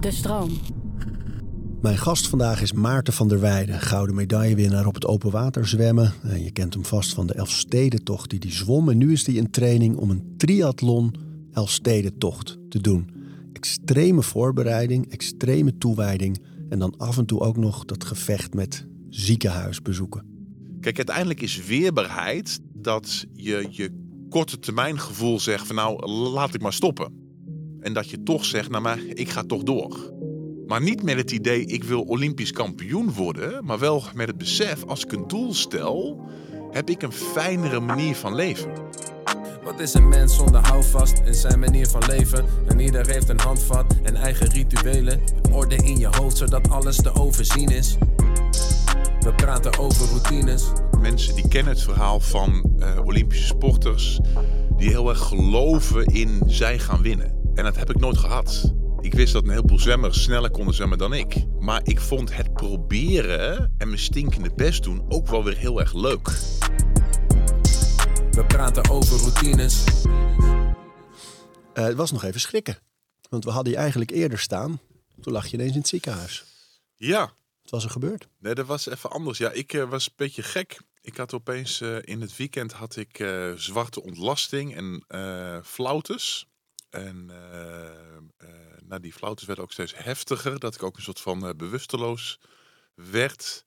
De stroom. Mijn gast vandaag is Maarten van der Weijden, gouden medaillewinnaar op het open water zwemmen. En je kent hem vast van de Elfstedentocht die hij zwom. En nu is hij in training om een triathlon Elfstedentocht te doen. Extreme voorbereiding, extreme toewijding en dan af en toe ook nog dat gevecht met ziekenhuisbezoeken. Kijk, uiteindelijk is weerbaarheid dat je je korte termijn gevoel zegt van nou, laat ik maar stoppen. En dat je toch zegt, nou maar, ik ga toch door. Maar niet met het idee, ik wil olympisch kampioen worden, maar wel met het besef, als ik een doel stel, heb ik een fijnere manier van leven. Wat is een mens zonder houvast in zijn manier van leven? En ieder heeft een handvat en eigen rituelen. Orde in je hoofd zodat alles te overzien is. We praten over routines. Mensen die kennen het verhaal van uh, Olympische sporters die heel erg geloven in zij gaan winnen. En dat heb ik nooit gehad. Ik wist dat een heleboel zwemmers sneller konden zwemmen dan ik. Maar ik vond het proberen en mijn stinkende best doen ook wel weer heel erg leuk. We praten over routines. Uh, het was nog even schrikken. Want we hadden je eigenlijk eerder staan. Toen lag je ineens in het ziekenhuis. Ja. Wat was er gebeurd? Nee, dat was even anders. Ja, ik uh, was een beetje gek. Ik had opeens uh, in het weekend had ik zwarte ontlasting en flautes. En nou, die flautes werden ook steeds heftiger. Dat ik ook een soort van bewusteloos werd.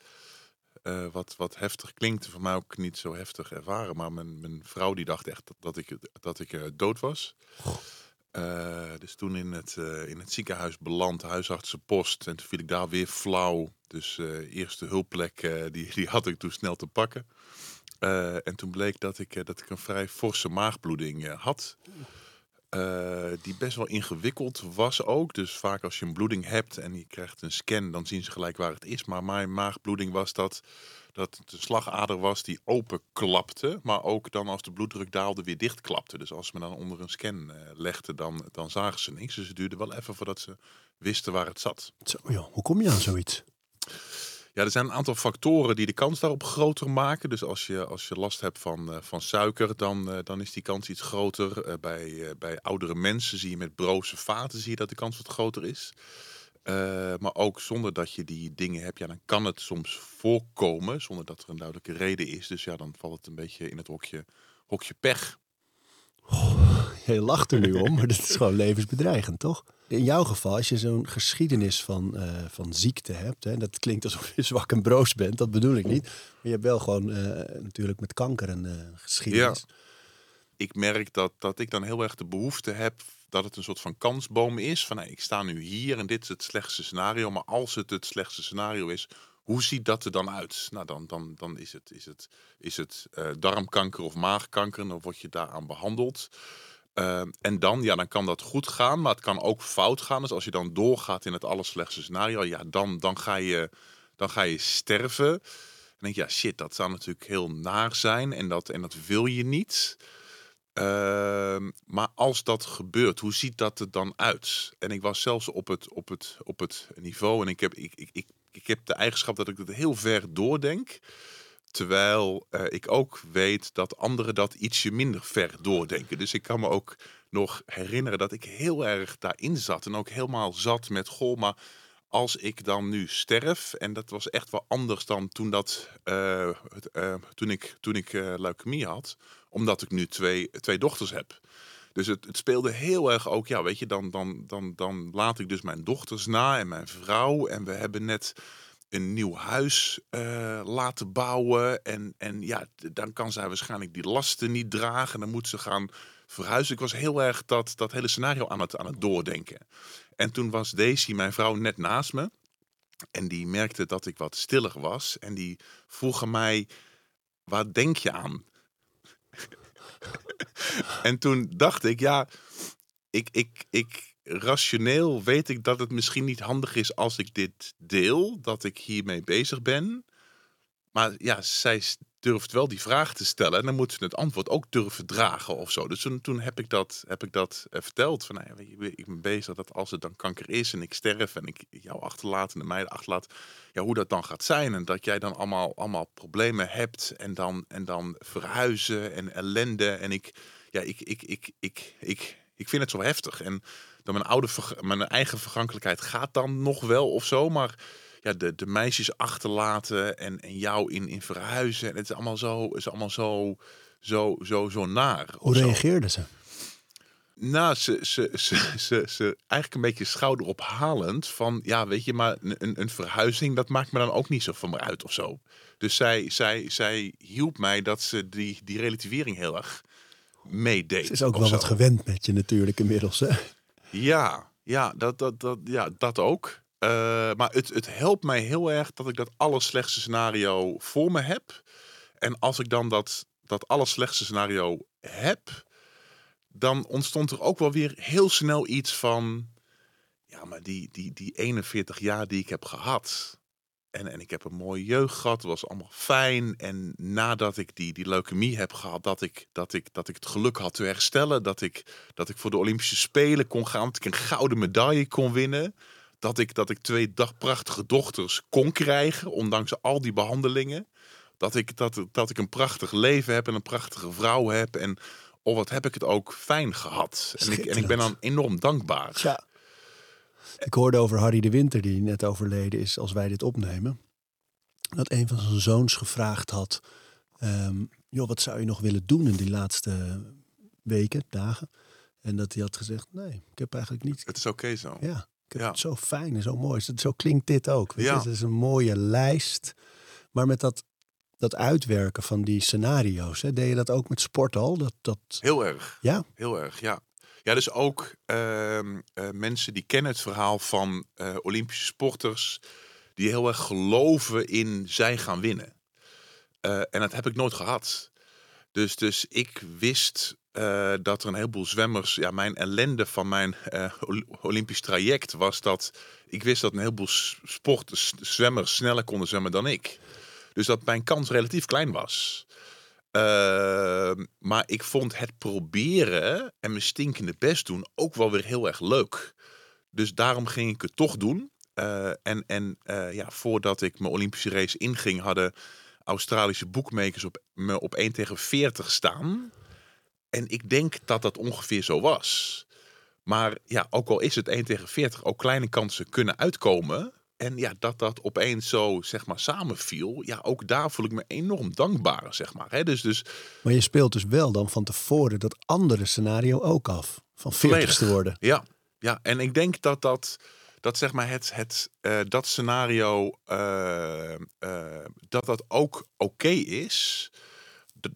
Wat, wat heftig klinkt, voor mij ook niet zo heftig ervaren. Maar mijn, mijn vrouw die dacht echt dat, dat ik, dat ik dood was. Dus toen in het, in het ziekenhuis beland, huisartsenpost. En toen viel ik daar weer flauw. Dus eerste hulpplek, die, die had ik toen snel te pakken. en toen bleek dat ik, dat ik een vrij forse maagbloeding had. Uh, die best wel ingewikkeld was ook. Dus vaak als je een bloeding hebt en je krijgt een scan, dan zien ze gelijk waar het is. Maar mijn maagbloeding was dat, dat het een slagader was die openklapte. Maar ook dan als de bloeddruk daalde weer dichtklapte. Dus als ze me dan onder een scan uh, legden, dan, dan zagen ze niks. Dus het duurde wel even voordat ze wisten waar het zat. Hoe kom je aan zoiets? Ja, er zijn een aantal factoren die de kans daarop groter maken. Dus als je, als je last hebt van, uh, van suiker, dan, uh, dan is die kans iets groter. Uh, bij, bij oudere mensen zie je met broze vaten zie je dat de kans wat groter is. maar ook zonder dat je die dingen hebt, ja, dan kan het soms voorkomen zonder dat er een duidelijke reden is. Dus ja, dan valt het een beetje in het hokje, hokje pech. Oh, je lacht er nu om, maar dat is gewoon levensbedreigend, toch? In jouw geval, als je zo'n geschiedenis van, uh, van ziekte hebt, hè, dat klinkt alsof je zwak en broos bent, dat bedoel ik niet. Maar je hebt wel gewoon uh, natuurlijk met kanker een uh, geschiedenis. Ja. Ik merk dat, dat ik dan heel erg de behoefte heb dat het een soort van kansboom is. Van ik sta nu hier en dit is het slechtste scenario. Maar als het het slechtste scenario is, hoe ziet dat er dan uit? Nou, dan, dan, dan is het, is het, is het darmkanker of maagkanker. Dan word je daaraan behandeld. Uh, en dan, ja, dan kan dat goed gaan, maar het kan ook fout gaan. Dus als je dan doorgaat in het allerslechtste scenario, ja, dan, dan, ga, je, dan ga je sterven. En denk je, ja, shit, dat zou natuurlijk heel naar zijn en dat, en dat wil je niet. Uh, maar als dat gebeurt, hoe ziet dat er dan uit? En ik was zelfs op het, op het, op het niveau en ik heb, ik, ik, ik, ik heb de eigenschap dat ik het heel ver doordenk. Terwijl uh, ik ook weet dat anderen dat ietsje minder ver doordenken. Dus ik kan me ook nog herinneren dat ik heel erg daarin zat. En ook helemaal zat met, goh, maar als ik dan nu sterf... en dat was echt wel anders dan toen, dat, uh, uh, toen ik, toen ik leukemie had. Omdat ik nu twee, twee dochters heb. Dus het, het, speelde heel erg ook, ja, weet je, dan, dan, dan, dan laat ik dus mijn dochters na en mijn vrouw. En we hebben net een nieuw huis uh, laten bouwen. En, en ja, dan kan zij waarschijnlijk die lasten niet dragen. Dan moet ze gaan verhuizen. Ik was heel erg dat, dat hele scenario aan het, aan het doordenken. En toen was Daisy, mijn vrouw, net naast me. En die merkte dat ik wat stiller was. En die vroeg aan mij, waar denk je aan? En toen dacht ik, ja, ik, ik, ik, rationeel weet ik dat het misschien niet handig is als ik dit deel, dat ik hiermee bezig ben. Maar ja, zij durft wel die vraag te stellen en dan moet ze het antwoord ook durven dragen of zo. Dus toen, heb ik dat, heb ik dat uh, verteld. Van, nou ja, ik ben bezig dat als het dan kanker is en ik sterf en ik jou achterlaat en de meiden achterlaat, ja, hoe dat dan gaat zijn. En dat jij dan allemaal, allemaal problemen hebt en dan, en dan verhuizen en ellende. En ik, ja, ik, ik, ik, ik, ik, ik vind het zo heftig. En dan mijn, oude, mijn eigen vergankelijkheid gaat dan nog wel of zo. Maar ja, de, de meisjes achterlaten en, en jou in, in verhuizen. En het is allemaal zo, is allemaal zo, zo, zo, zo naar. Hoe reageerden ze? Nou, ze, ze, ze, ze, ze eigenlijk een beetje schouderophalend van, ja, weet je, maar een, een verhuizing, dat maakt me dan ook niet zo van me uit of zo. Dus zij, zij, zij hielp mij dat ze die, die relativering heel erg meedeed. Ze is ook wel wat gewend met je natuurlijk inmiddels, hè? Ja, ja, dat, dat, dat, ja, dat ook. Uh, maar het, het helpt mij heel erg dat ik dat allerslechtste scenario voor me heb. En als ik dan dat, dat allerslechtste scenario heb, dan ontstond er ook wel weer heel snel iets van. Ja, maar die, die, die 41 jaar die ik heb gehad. En, en ik heb een mooie jeugd gehad. Het was allemaal fijn. En nadat ik die, die leukemie heb gehad, dat ik, dat, ik, dat ik het geluk had te herstellen. Dat ik, dat ik voor de Olympische Spelen kon gaan. Dat ik een gouden medaille kon winnen. Dat ik, dat ik twee dagprachtige dochters kon krijgen, ondanks al die behandelingen. Dat ik, dat, dat ik een prachtig leven heb en een prachtige vrouw heb. En oh, wat heb ik het ook fijn gehad. En ik, en ik ben dan enorm dankbaar. Ja. Ik hoorde over Harry de Winter, die net overleden is als wij dit opnemen. Dat een van zijn zoons gevraagd had: um, joh, wat zou je nog willen doen in die laatste weken, dagen? En dat hij had gezegd: nee, ik heb eigenlijk niets. Het is oké zo. Ja, het zo fijn en zo mooi. Zo klinkt dit ook. Ja. Het is een mooie lijst. Maar met dat dat uitwerken van die scenario's. Hè? Deed je dat ook met sport al? Dat, dat... Heel erg. Ja? Heel erg, ja. Ja, dus ook uh, mensen die kennen het verhaal van uh, Olympische sporters die heel erg geloven in zij gaan winnen. Uh, en dat heb ik nooit gehad. Dus, dus ik wist dat er een heleboel zwemmers. Ja, mijn ellende van mijn Olympisch traject was dat ik wist dat een heleboel sportzwemmers sneller konden zwemmen dan ik. Dus dat mijn kans relatief klein was. Ehm, maar ik vond het proberen en mijn stinkende best doen ook wel weer heel erg leuk. Dus daarom ging ik het toch doen. En en ja, voordat ik mijn Olympische race inging, hadden Australische boekmakers op, me op 1 tegen 40 staan. En ik denk dat dat ongeveer zo was. Maar ja, ook al is het 1 tegen 40, ook kleine kansen kunnen uitkomen. En ja, dat dat opeens zo, zeg maar, samenviel. Ja, ook daar voel ik me enorm dankbaar, zeg maar. Dus, dus... Maar je speelt dus wel dan van tevoren dat andere scenario ook af. Van 40 te worden. Ja, ja, en ik denk dat dat, dat zeg maar, het, het, uh, dat scenario, uh, uh, dat dat ook oké is.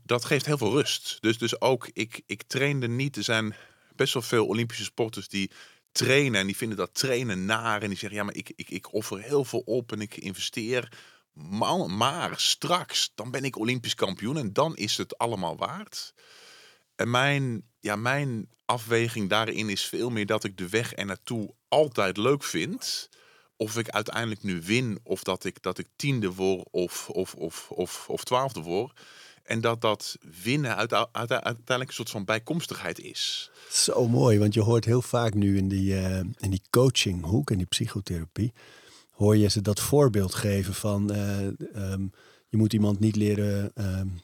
Dat geeft heel veel rust. Dus, dus ook, ik, ik trainde niet. Er zijn best wel veel Olympische sporters die trainen. En die vinden dat trainen naar. En die zeggen, ja, maar ik, ik, ik offer heel veel op en ik investeer. Maar, maar straks, dan ben ik Olympisch kampioen en dan is het allemaal waard. En mijn, ja, mijn afweging daarin is veel meer dat ik de weg er naartoe altijd leuk vind. Of ik uiteindelijk nu win, of dat ik, dat ik tiende word of, of, of, of, of twaalfde word. En dat dat winnen uiteindelijk een soort van bijkomstigheid is. Zo mooi, want je hoort heel vaak nu in die, uh, in die coachinghoek, in die psychotherapie, hoor je ze dat voorbeeld geven van uh, um, je moet iemand niet leren, um,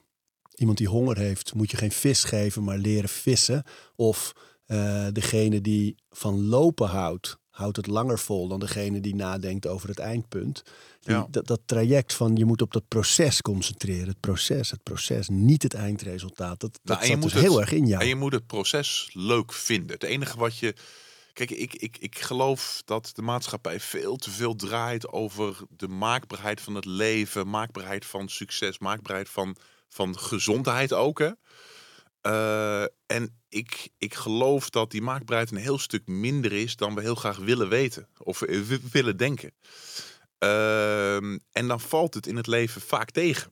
iemand die honger heeft, moet je geen vis geven, maar leren vissen. Of uh, degene die van lopen houdt, houdt het langer vol dan degene die nadenkt over het eindpunt. ja. dat, dat, traject van je moet op dat proces concentreren. Het proces, het proces, niet het eindresultaat. Dat, nou, dat zat dus heel erg in jou. En je moet het proces leuk vinden. Het enige wat je... Kijk, ik, ik, ik geloof dat de maatschappij veel te veel draait over de maakbaarheid van het leven, maakbaarheid van succes, maakbaarheid van, van gezondheid ook. Hè? Uh, en ik, ik geloof dat die maakbaarheid een heel stuk minder is dan we heel graag willen weten of willen denken. Uh, en dan valt het in het leven vaak tegen.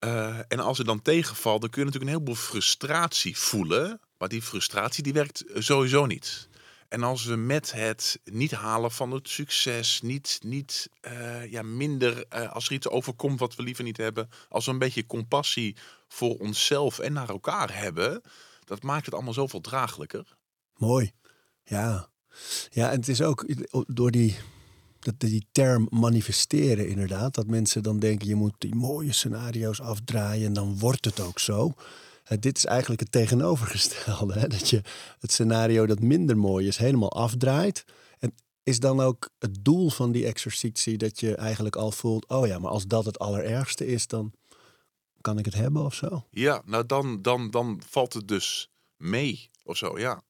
Uh, en als het dan tegenvalt, dan kun je natuurlijk een heleboel frustratie voelen. Maar die frustratie die werkt sowieso niet. En als we met het niet halen van het succes, niet, niet uh, ja, minder uh, als er iets overkomt wat we liever niet hebben, als we een beetje compassie voor onszelf en naar elkaar hebben, dat maakt het allemaal zoveel draaglijker. Mooi. Ja. Ja, en het is ook door die, dat, die term manifesteren inderdaad, dat mensen dan denken je moet die mooie scenario's afdraaien en dan wordt het ook zo. Eh, dit is eigenlijk het tegenovergestelde. Hè? Dat je het scenario dat minder mooi is helemaal afdraait. En is dan ook het doel van die exercitie dat je eigenlijk al voelt... oh ja, maar als dat het allerergste is, dan kan ik het hebben of zo? Ja, nou dan, dan, dan valt het dus mee of zo, ja.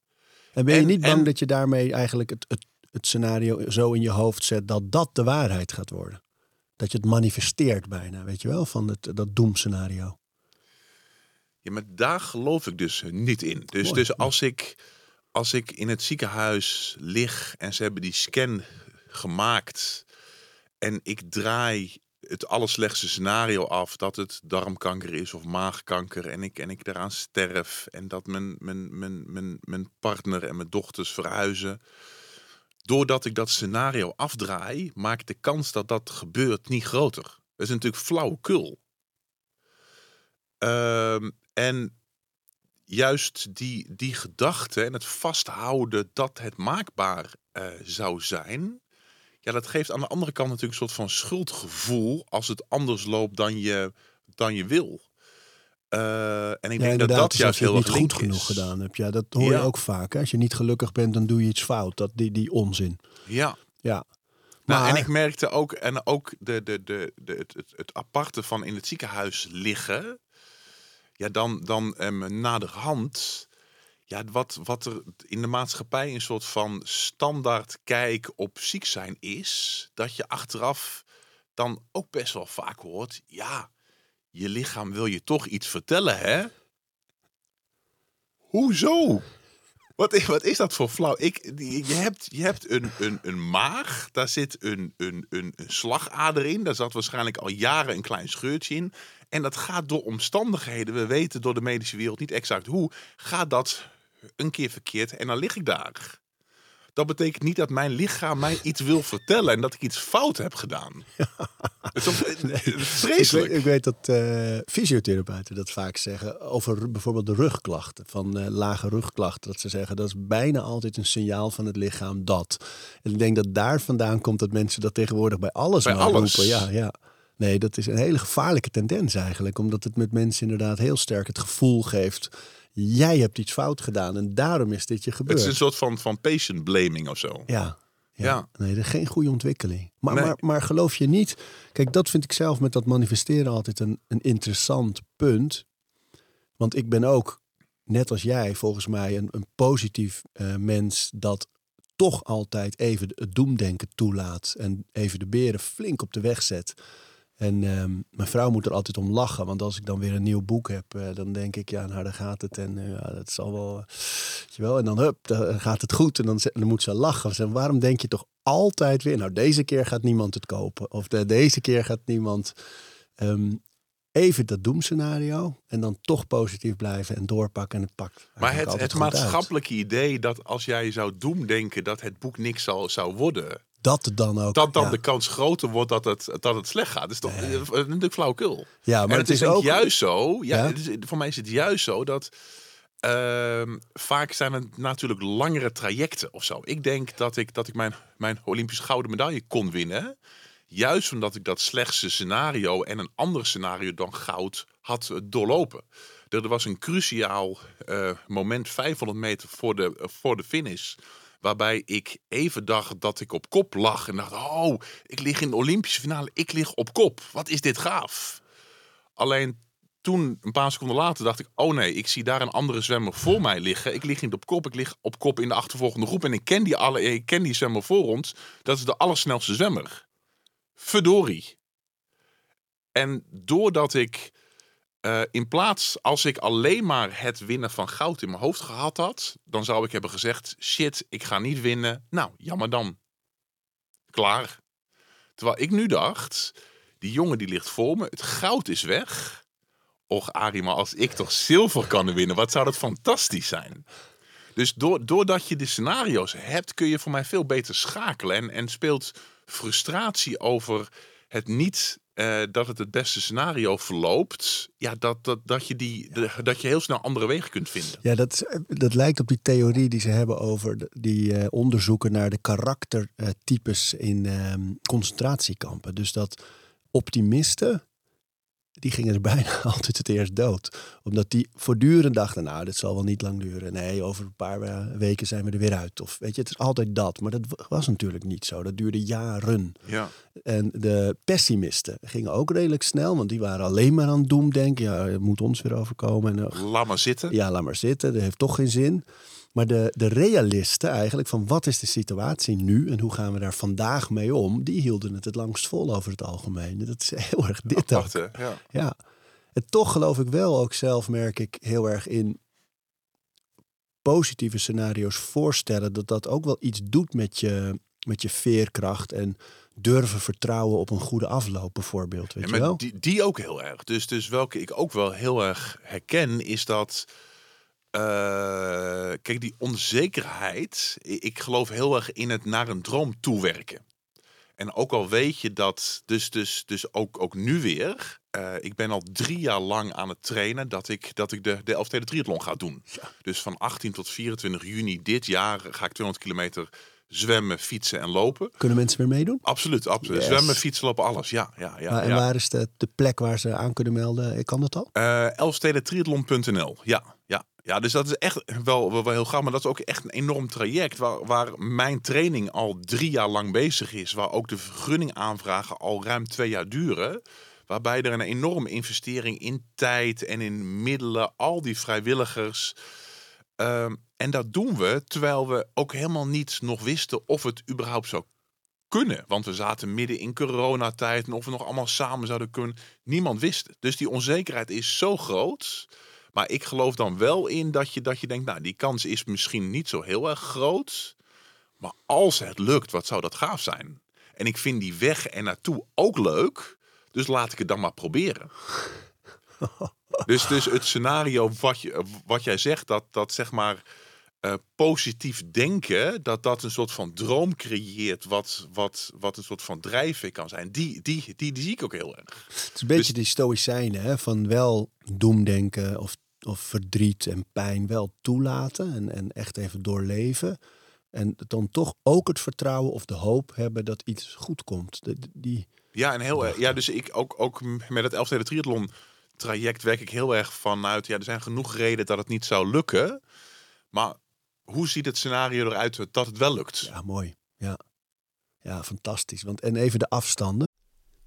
En ben je En- niet bang en- dat je daarmee eigenlijk het, het, het scenario zo in je hoofd zet dat dat de waarheid gaat worden? Dat je het manifesteert bijna, weet je wel, van het, dat doemscenario. Ja, maar daar geloof ik dus niet in. Dus, Mooi. dus als, ik, als ik in het ziekenhuis lig en ze hebben die scan gemaakt en ik draai het allerslechtste scenario af dat het darmkanker is of maagkanker en ik, en ik daaraan sterf en dat mijn, mijn, mijn, mijn, mijn partner en mijn dochters verhuizen. Doordat ik dat scenario afdraai, maakt de kans dat dat gebeurt niet groter. Dat is natuurlijk flauwekul. Ehm, en juist die, die gedachte en het vasthouden dat het maakbaar eh, zou zijn. Ja, dat geeft aan de andere kant natuurlijk een soort van schuldgevoel als het anders loopt dan je, dan je wil. Eh, en ik denk dat dat alsof juist heel niet erg goed genoeg gedaan hebt. Ja, dat hoor Ja. je ook vaak. Hè? Als je niet gelukkig bent, dan doe je iets fout. Dat, die, die onzin. Ja. Ja. Nou, Maar- en ik merkte ook, en ook de, de, de, de, het, het, het aparte van in het ziekenhuis liggen. Ja, dan, dan um, naderhand. Ja, wat, wat er in de maatschappij een soort van standaard kijk op ziek zijn is. Dat je achteraf dan ook best wel vaak hoort. Ja, je lichaam wil je toch iets vertellen, hè? Hoezo? Wat is, wat is dat voor flauw? Ik, je hebt, je hebt een, een, een maag, daar zit een, een, een slagader in. Daar zat waarschijnlijk al jaren een klein scheurtje in. En dat gaat door omstandigheden, we weten door de medische wereld niet exact hoe, gaat dat een keer verkeerd en dan lig ik daar. Dat betekent niet dat mijn lichaam mij iets wil vertellen en dat ik iets fout heb gedaan. Het is is Ik vreselijk. weet, ik weet dat eh, fysiotherapeuten dat vaak zeggen over bijvoorbeeld de rugklachten, van eh, lage rugklachten. Dat ze zeggen dat is bijna altijd een signaal van het lichaam dat. En ik denk dat daar vandaan komt dat mensen dat tegenwoordig bij alles Bij maar alles. roepen. Ja, ja. Nee, dat is een hele gevaarlijke tendens eigenlijk, omdat het met mensen inderdaad heel sterk het gevoel geeft. Jij hebt iets fout gedaan en daarom is dit je Het gebeurd. is een soort van, van patient blaming of zo. Ja. Ja. Ja. Nee, dat is geen goede ontwikkeling. Maar, Nee. maar, maar geloof je niet... Kijk, dat vind ik zelf met dat manifesteren altijd een, een interessant punt. Want ik ben ook, net als jij, volgens mij een, een positief eh, mens... dat toch altijd even het doemdenken toelaat... en even de beren flink op de weg zet... En ehm, mijn vrouw moet er altijd om lachen. Want als ik dan weer een nieuw boek heb, eh, dan denk ik, ja, nou, daar gaat het. En eh, ja, dat zal wel, weet je wel. En dan, hup, dan gaat het goed. En dan, moet ze lachen. Ze, waarom denk je toch altijd weer, nou, deze keer gaat niemand het kopen. Of de, deze keer gaat niemand... ehm, even dat doemscenario. En dan toch positief blijven en doorpakken. En het pakt. Maar het, het uit. maatschappelijke idee dat als jij zou doemdenken dat het boek niks zou, zou worden, Dat dan ook. dat dan ja. de kans groter wordt dat het, dat het slecht gaat. Dat is toch Nee. natuurlijk flauwekul. Ja, Maar het, het is, ook juist zo. Ja, Ja? het is- voor mij is het juist zo dat ehm, vaak zijn het natuurlijk langere trajecten of zo. Ik denk dat ik, dat ik mijn, mijn Olympische gouden medaille kon winnen. Juist omdat ik dat slechtste scenario en een ander scenario dan goud had doorlopen. Er was een cruciaal eh, moment 500 meter voor de, voor de finish. Waarbij ik even dacht dat ik op kop lag. En dacht, oh, ik lig in de Olympische finale. Ik lig op kop. Wat is dit gaaf. Alleen toen, een paar seconden later, dacht ik... oh nee, ik zie daar een andere zwemmer voor mij liggen. Ik lig niet op kop, ik lig op kop in de achtervolgende groep. En ik ken die, alle, ik ken die zwemmer voor ons. Dat is de allersnelste zwemmer. Verdorie. En doordat ik... eh, in plaats, als ik alleen maar het winnen van goud in mijn hoofd gehad had... dan zou ik hebben gezegd, shit, ik ga niet winnen. Nou, jammer dan. Klaar. Terwijl ik nu dacht, die jongen die ligt voor me, het goud is weg. Och Arie, maar als ik toch zilver kan winnen, wat zou dat fantastisch zijn. Dus door, doordat je de scenario's hebt, kun je voor mij veel beter schakelen. En, en speelt frustratie over het niet eh, dat het het beste scenario verloopt. Ja, dat, dat, dat, je die, de- dat je heel snel andere wegen kunt vinden. Ja, dat, is- dat lijkt op die theorie die ze hebben over de- die eh, onderzoeken naar de karaktertypes in ehm, concentratiekampen. Dus dat optimisten die gingen er bijna altijd het eerst dood. Omdat die voortdurend dachten, nou, dit zal wel niet lang duren. Nee, over een paar eh, weken zijn we er weer uit. Of weet je, het is altijd dat. Maar dat was natuurlijk niet zo. Dat duurde jaren. Ja. En de pessimisten gingen ook redelijk snel, want die waren alleen maar aan het doemdenken. Ja, het moet ons weer overkomen. En, uh, Laat maar zitten. ja, laat maar zitten, dat heeft toch geen zin. Maar de, de realisten eigenlijk, van wat is de situatie nu en hoe gaan we daar vandaag mee om, die hielden het het langst vol over het algemeen. Dat is heel erg dit ook. Apart, hè? Ja. Ja. En toch geloof ik wel ook zelf, merk ik heel erg in positieve scenario's voorstellen. Dat dat ook wel iets doet met je, met je veerkracht en durven vertrouwen op een goede afloop bijvoorbeeld. Weet Ja, je maar wel? die, die ook heel erg. Dus, dus welke ik ook wel heel erg herken, is dat. Eh, kijk, die onzekerheid. Ik geloof heel erg in het naar een droom toewerken. En ook al weet je dat, dus, dus, dus ook, ook nu weer. eh, ik ben al drie jaar lang aan het trainen dat ik, dat ik de, de Triathlon ga doen. Dus van 18 tot 24 juni dit jaar ga ik 200 kilometer zwemmen, fietsen en lopen. Kunnen mensen weer meedoen? Absoluut, absoluut. Yes. Zwemmen, fietsen, lopen, alles. Ja, ja, ja. Maar- en ja. waar is de, de plek waar ze aan kunnen melden? Kan dat al? Eh Elfstedentriathlon.nl. Ja, ja, ja, dus dat is echt wel, wel, heel gaaf. Maar dat is ook echt een enorm traject waar, waar mijn training al drie jaar lang bezig is. Waar ook de vergunningaanvragen al ruim twee jaar duren. Waarbij er een enorme investering in tijd en in middelen, al die vrijwilligers. Ehm, en dat doen we terwijl we ook helemaal niet nog wisten of het überhaupt zou kunnen. Want we zaten midden in coronatijd en of we nog allemaal samen zouden kunnen. Niemand wist het. Dus die onzekerheid is zo groot. Maar ik geloof dan wel in dat je, dat je denkt, nou, die kans is misschien niet zo heel erg groot. Maar als het lukt, wat zou dat gaaf zijn? En ik vind die weg en naartoe ook leuk. Dus laat ik het dan maar proberen. dus, dus het scenario wat, je, wat jij zegt, dat, dat zeg maar eh, positief denken, dat dat een soort van droom creëert, wat, wat, wat een soort van drijfveer kan zijn, die, die, die, die zie ik ook heel erg. Het is een beetje Dus- die stoïcijnen, hè? van wel doemdenken of, of verdriet en pijn wel toelaten en, en echt even doorleven. En dan toch ook het vertrouwen of de hoop hebben dat iets goed komt. De- die, Ja, en heel erg. Ja, dus ik ook, ook met het Elfsteden Triathlon traject werk ik heel erg vanuit. Ja, er zijn genoeg redenen dat het niet zou lukken. Maar hoe ziet het scenario eruit dat het wel lukt? ja, mooi. Ja. ja, fantastisch. Want, en even de afstanden.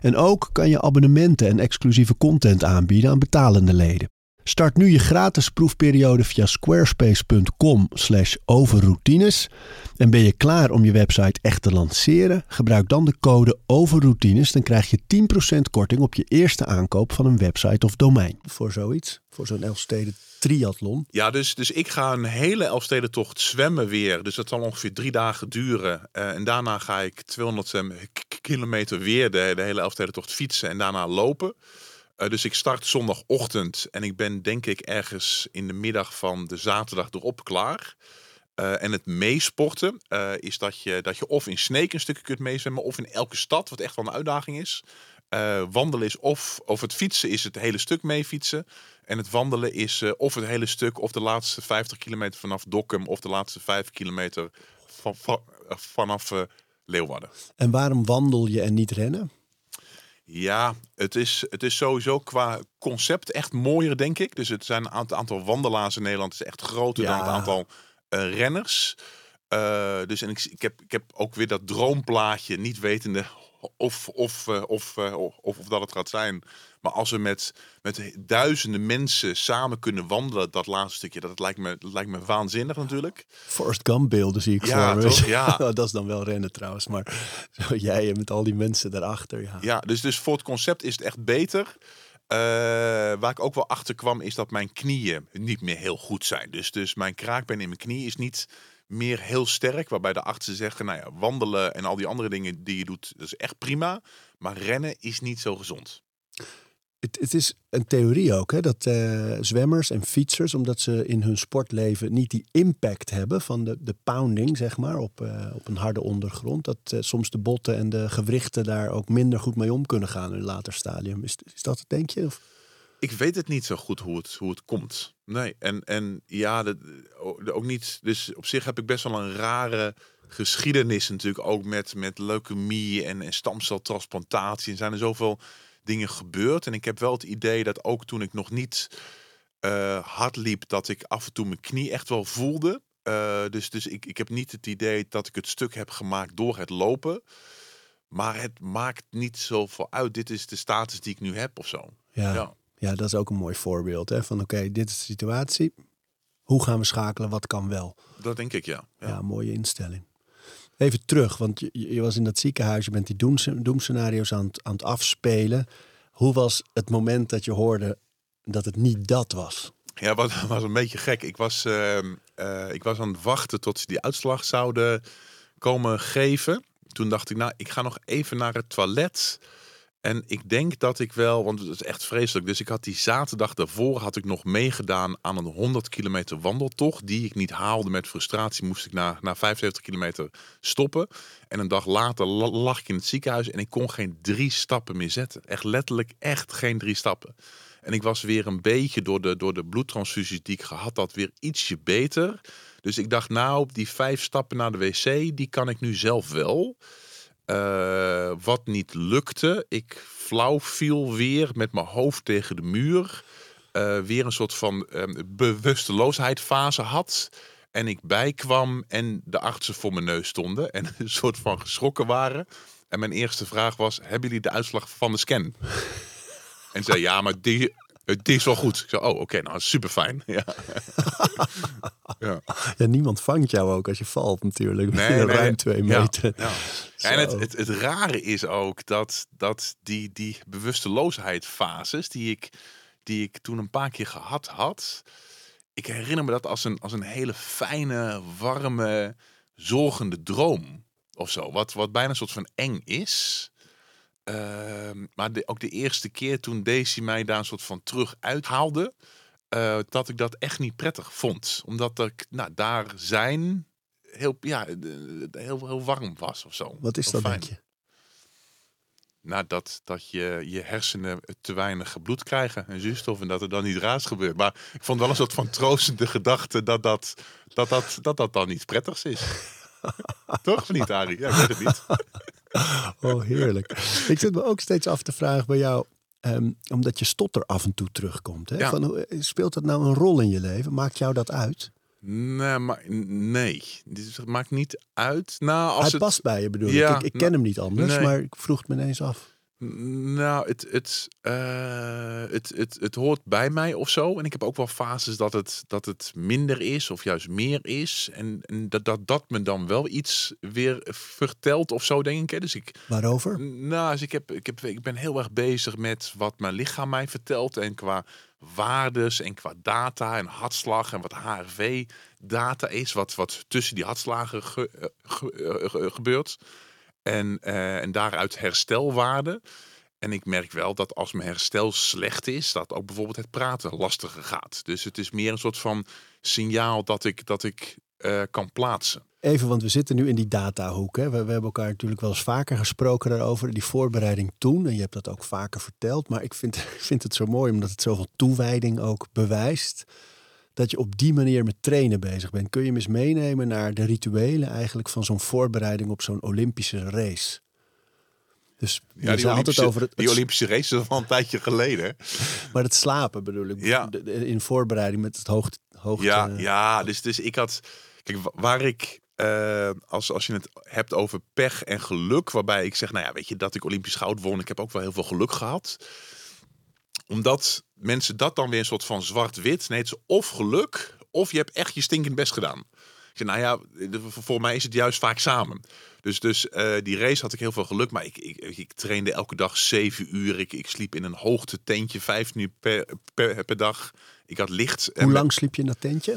En ook kan je abonnementen en exclusieve content aanbieden aan betalende leden. Start nu je gratis proefperiode via squarespace.com slash overroutines. En ben je klaar om je website echt te lanceren? Gebruik dan de code overroutines. Dan krijg je 10% korting op je eerste aankoop van een website of domein. Voor zoiets, voor zo'n Elfsteden triathlon. Ja, dus, dus ik ga een hele Elfstedentocht zwemmen weer. Dus dat zal ongeveer drie dagen duren. Eh, en daarna ga ik 200 em, k- kilometer weer de, de hele Elfstedentocht fietsen en daarna lopen. Eh, dus ik start zondagochtend en ik ben denk ik ergens in de middag van de zaterdag erop klaar. Eh, en het meesporten eh, is dat je, dat je of in Sneek een stukje kunt meezwemmen of in elke stad, wat echt wel een uitdaging is. Wandelen is of, of het fietsen is het hele stuk mee fietsen. En het wandelen is of het hele stuk of de laatste 50 kilometer vanaf Dokkum of de laatste 5 kilometer van, van- vanaf Leeuwarden. En waarom wandel je en niet rennen? Ja, het is, het is sowieso qua concept echt mooier, denk ik. Dus het zijn een aantal, wandelaars in Nederland is echt groter dan Ja. het aantal eh, renners. Eh, dus en ik, ik, heb, ik heb ook weer dat droomplaatje, niet wetende of, of, eh, of, of, of dat het gaat zijn. Maar als we met, met duizenden mensen samen kunnen wandelen, dat laatste stukje, dat lijkt me, dat lijkt me waanzinnig natuurlijk. Forrest Gump beelden zie ik Ja, voor me. toch? Ja. dat is dan wel rennen trouwens. Maar zo jij met al die mensen daarachter. Ja. Ja, dus, dus voor het concept is het echt beter. Eh, waar ik ook wel achter kwam, is dat mijn knieën niet meer heel goed zijn. Dus, dus mijn kraakbeen in mijn knie is niet meer heel sterk. Waarbij de artsen zeggen, nou ja, wandelen en al die andere dingen die je doet, dat is echt prima. Maar rennen is niet zo gezond. Het, is een theorie ook, hè, dat eh, zwemmers en fietsers, omdat ze in hun sportleven niet die impact hebben van de, de pounding, zeg maar, op, eh, op een harde ondergrond, dat eh, soms de botten en de gewrichten daar ook minder goed mee om kunnen gaan in een later stadium. Is, is dat het, denk je? Of? Ik weet het niet zo goed hoe het, hoe het komt. Nee, en, en ja, dat, ook niet. Dus op zich heb ik best wel een rare geschiedenis natuurlijk ook met, met leukemie en, en stamceltransplantatie. En zijn er zoveel dingen gebeurd. En ik heb wel het idee dat ook toen ik nog niet uh, hard liep, dat ik af en toe mijn knie echt wel voelde. Uh, dus dus ik, ik heb niet het idee dat ik het stuk heb gemaakt door het lopen. Maar het maakt niet zoveel uit. Dit is de status die ik nu heb of zo. Ja, ja. ja dat is ook een mooi voorbeeld. Hè? Van oké, dit is de situatie. Hoe gaan we schakelen? Wat kan wel? Dat denk ik, ja. Ja, ja mooie instelling. Even terug, want je, je was in dat ziekenhuis, je bent die doemscenario's aan, aan het afspelen. Hoe was het moment dat je hoorde dat het niet dat was? Ja, wat was een beetje gek. Ik was, uh, uh, ik was aan het wachten tot ze die uitslag zouden komen geven. Toen dacht ik, nou, ik ga nog even naar het toilet. En ik denk dat ik wel, want het is echt vreselijk. Dus ik had die zaterdag daarvoor had ik nog meegedaan aan een 100 kilometer wandeltocht. Die ik niet haalde met frustratie. Moest ik na, na 75 kilometer stoppen. En een dag later lag ik in het ziekenhuis en ik kon geen drie stappen meer zetten. Echt letterlijk echt geen drie stappen. En ik was weer een beetje door de, door de bloedtransfusies die ik gehad had, weer ietsje beter. Dus ik dacht, nou, die vijf stappen naar de wc, die kan ik nu zelf wel. Uh, wat niet lukte, ik flauw viel weer met mijn hoofd tegen de muur. Uh, weer een soort van uh, bewusteloosheidfase had. En ik bijkwam en de artsen voor mijn neus stonden en een soort van geschrokken waren. En mijn eerste vraag was: Hebben jullie de uitslag van de scan? en zei: Ja, maar die, het is wel goed. Ik zei, oh, oké, nou, super fijn. Ja. ja. ja. niemand vangt jou ook als je valt natuurlijk. Nee, nee ruim twee meter. Ja, En het, het, het, rare is ook dat, dat die, die bewusteloosheidfases die ik, die ik toen een paar keer gehad had... Ik herinner me dat als een, als een hele fijne, warme, zorgende droom of zo. Wat, wat bijna een soort van eng is. Ehm, maar de, ook de eerste keer toen Daisy mij daar een soort van terug uithaalde, uh, dat ik dat echt niet prettig vond. Omdat ik nou, daar zijn heel, ja, heel, heel warm was of zo. Wat is dat, denk je? Nou, dat, dat je, je hersenen te weinig bloed krijgen en zuurstof en dat er dan niet raars gebeurt. Maar ik vond wel een soort van troostende gedachte dat dat, dat, dat, dat, dat dan niet prettigs is. Toch of niet, Arie? Ja, ik weet het niet. oh, heerlijk. Ik zit me ook steeds af te vragen bij jou, um, omdat je stotter af en toe terugkomt. Hè? Ja. Van, speelt dat nou een rol in je leven? Maakt jou dat uit? Nee, maar nee. Dit maakt niet uit. Nou, als Hij het... past bij je bedoel ja, ik. Ik, ken nou, hem niet anders, nee. maar ik vroeg het me ineens af. Nou, het, het, uh, het, het, het hoort bij mij of zo. En ik heb ook wel fases dat het, dat het minder is of juist meer is. En, en dat, dat dat me dan wel iets weer vertelt of zo, denk ik. Dus ik Waarover? Nou, dus ik, heb, ik, heb, ik ben heel erg bezig met wat mijn lichaam mij vertelt. En qua waardes en qua data en hartslag en wat HRV-data is. Wat, wat tussen die hartslagen ge, eh, ge, ge, gebeurt. En, uh, en daaruit herstelwaarde. En ik merk wel dat als mijn herstel slecht is, dat ook bijvoorbeeld het praten lastiger gaat. Dus het is meer een soort van signaal dat ik, dat ik uh, kan plaatsen. Even, want we zitten nu in die datahoek. Hè. We, we, hebben elkaar natuurlijk wel eens vaker gesproken daarover. Die voorbereiding toen. En je hebt dat ook vaker verteld. Maar ik vind, vind het zo mooi omdat het zoveel toewijding ook bewijst dat je op die manier met trainen bezig bent. Kun je me eens meenemen naar de rituelen eigenlijk van zo'n voorbereiding op zo'n Olympische race? Dus ja, die Olympische, over het, die Olympische race is al een tijdje geleden. Maar het slapen bedoel ik. Ja. In voorbereiding met het hoogte. hoogte ja, ja dus, dus ik had. Kijk, waar ik. Uh, als, als je het hebt over pech en geluk, waarbij ik zeg, nou ja, weet je, dat ik Olympisch goud won, ik heb ook wel heel veel geluk gehad omdat mensen dat dan weer een soort van zwart-wit. Nee, het is of geluk, of je hebt echt je stinkend best gedaan. Ik nou ja, voor mij is het juist vaak samen. Dus, dus uh, die race had ik heel veel geluk. Maar ik, ik, ik trainde elke dag zeven uur. Ik, ik sliep in een hoogte tentje vijf uur per, per, per dag. Ik had licht. Hoe lang sliep je in dat tentje?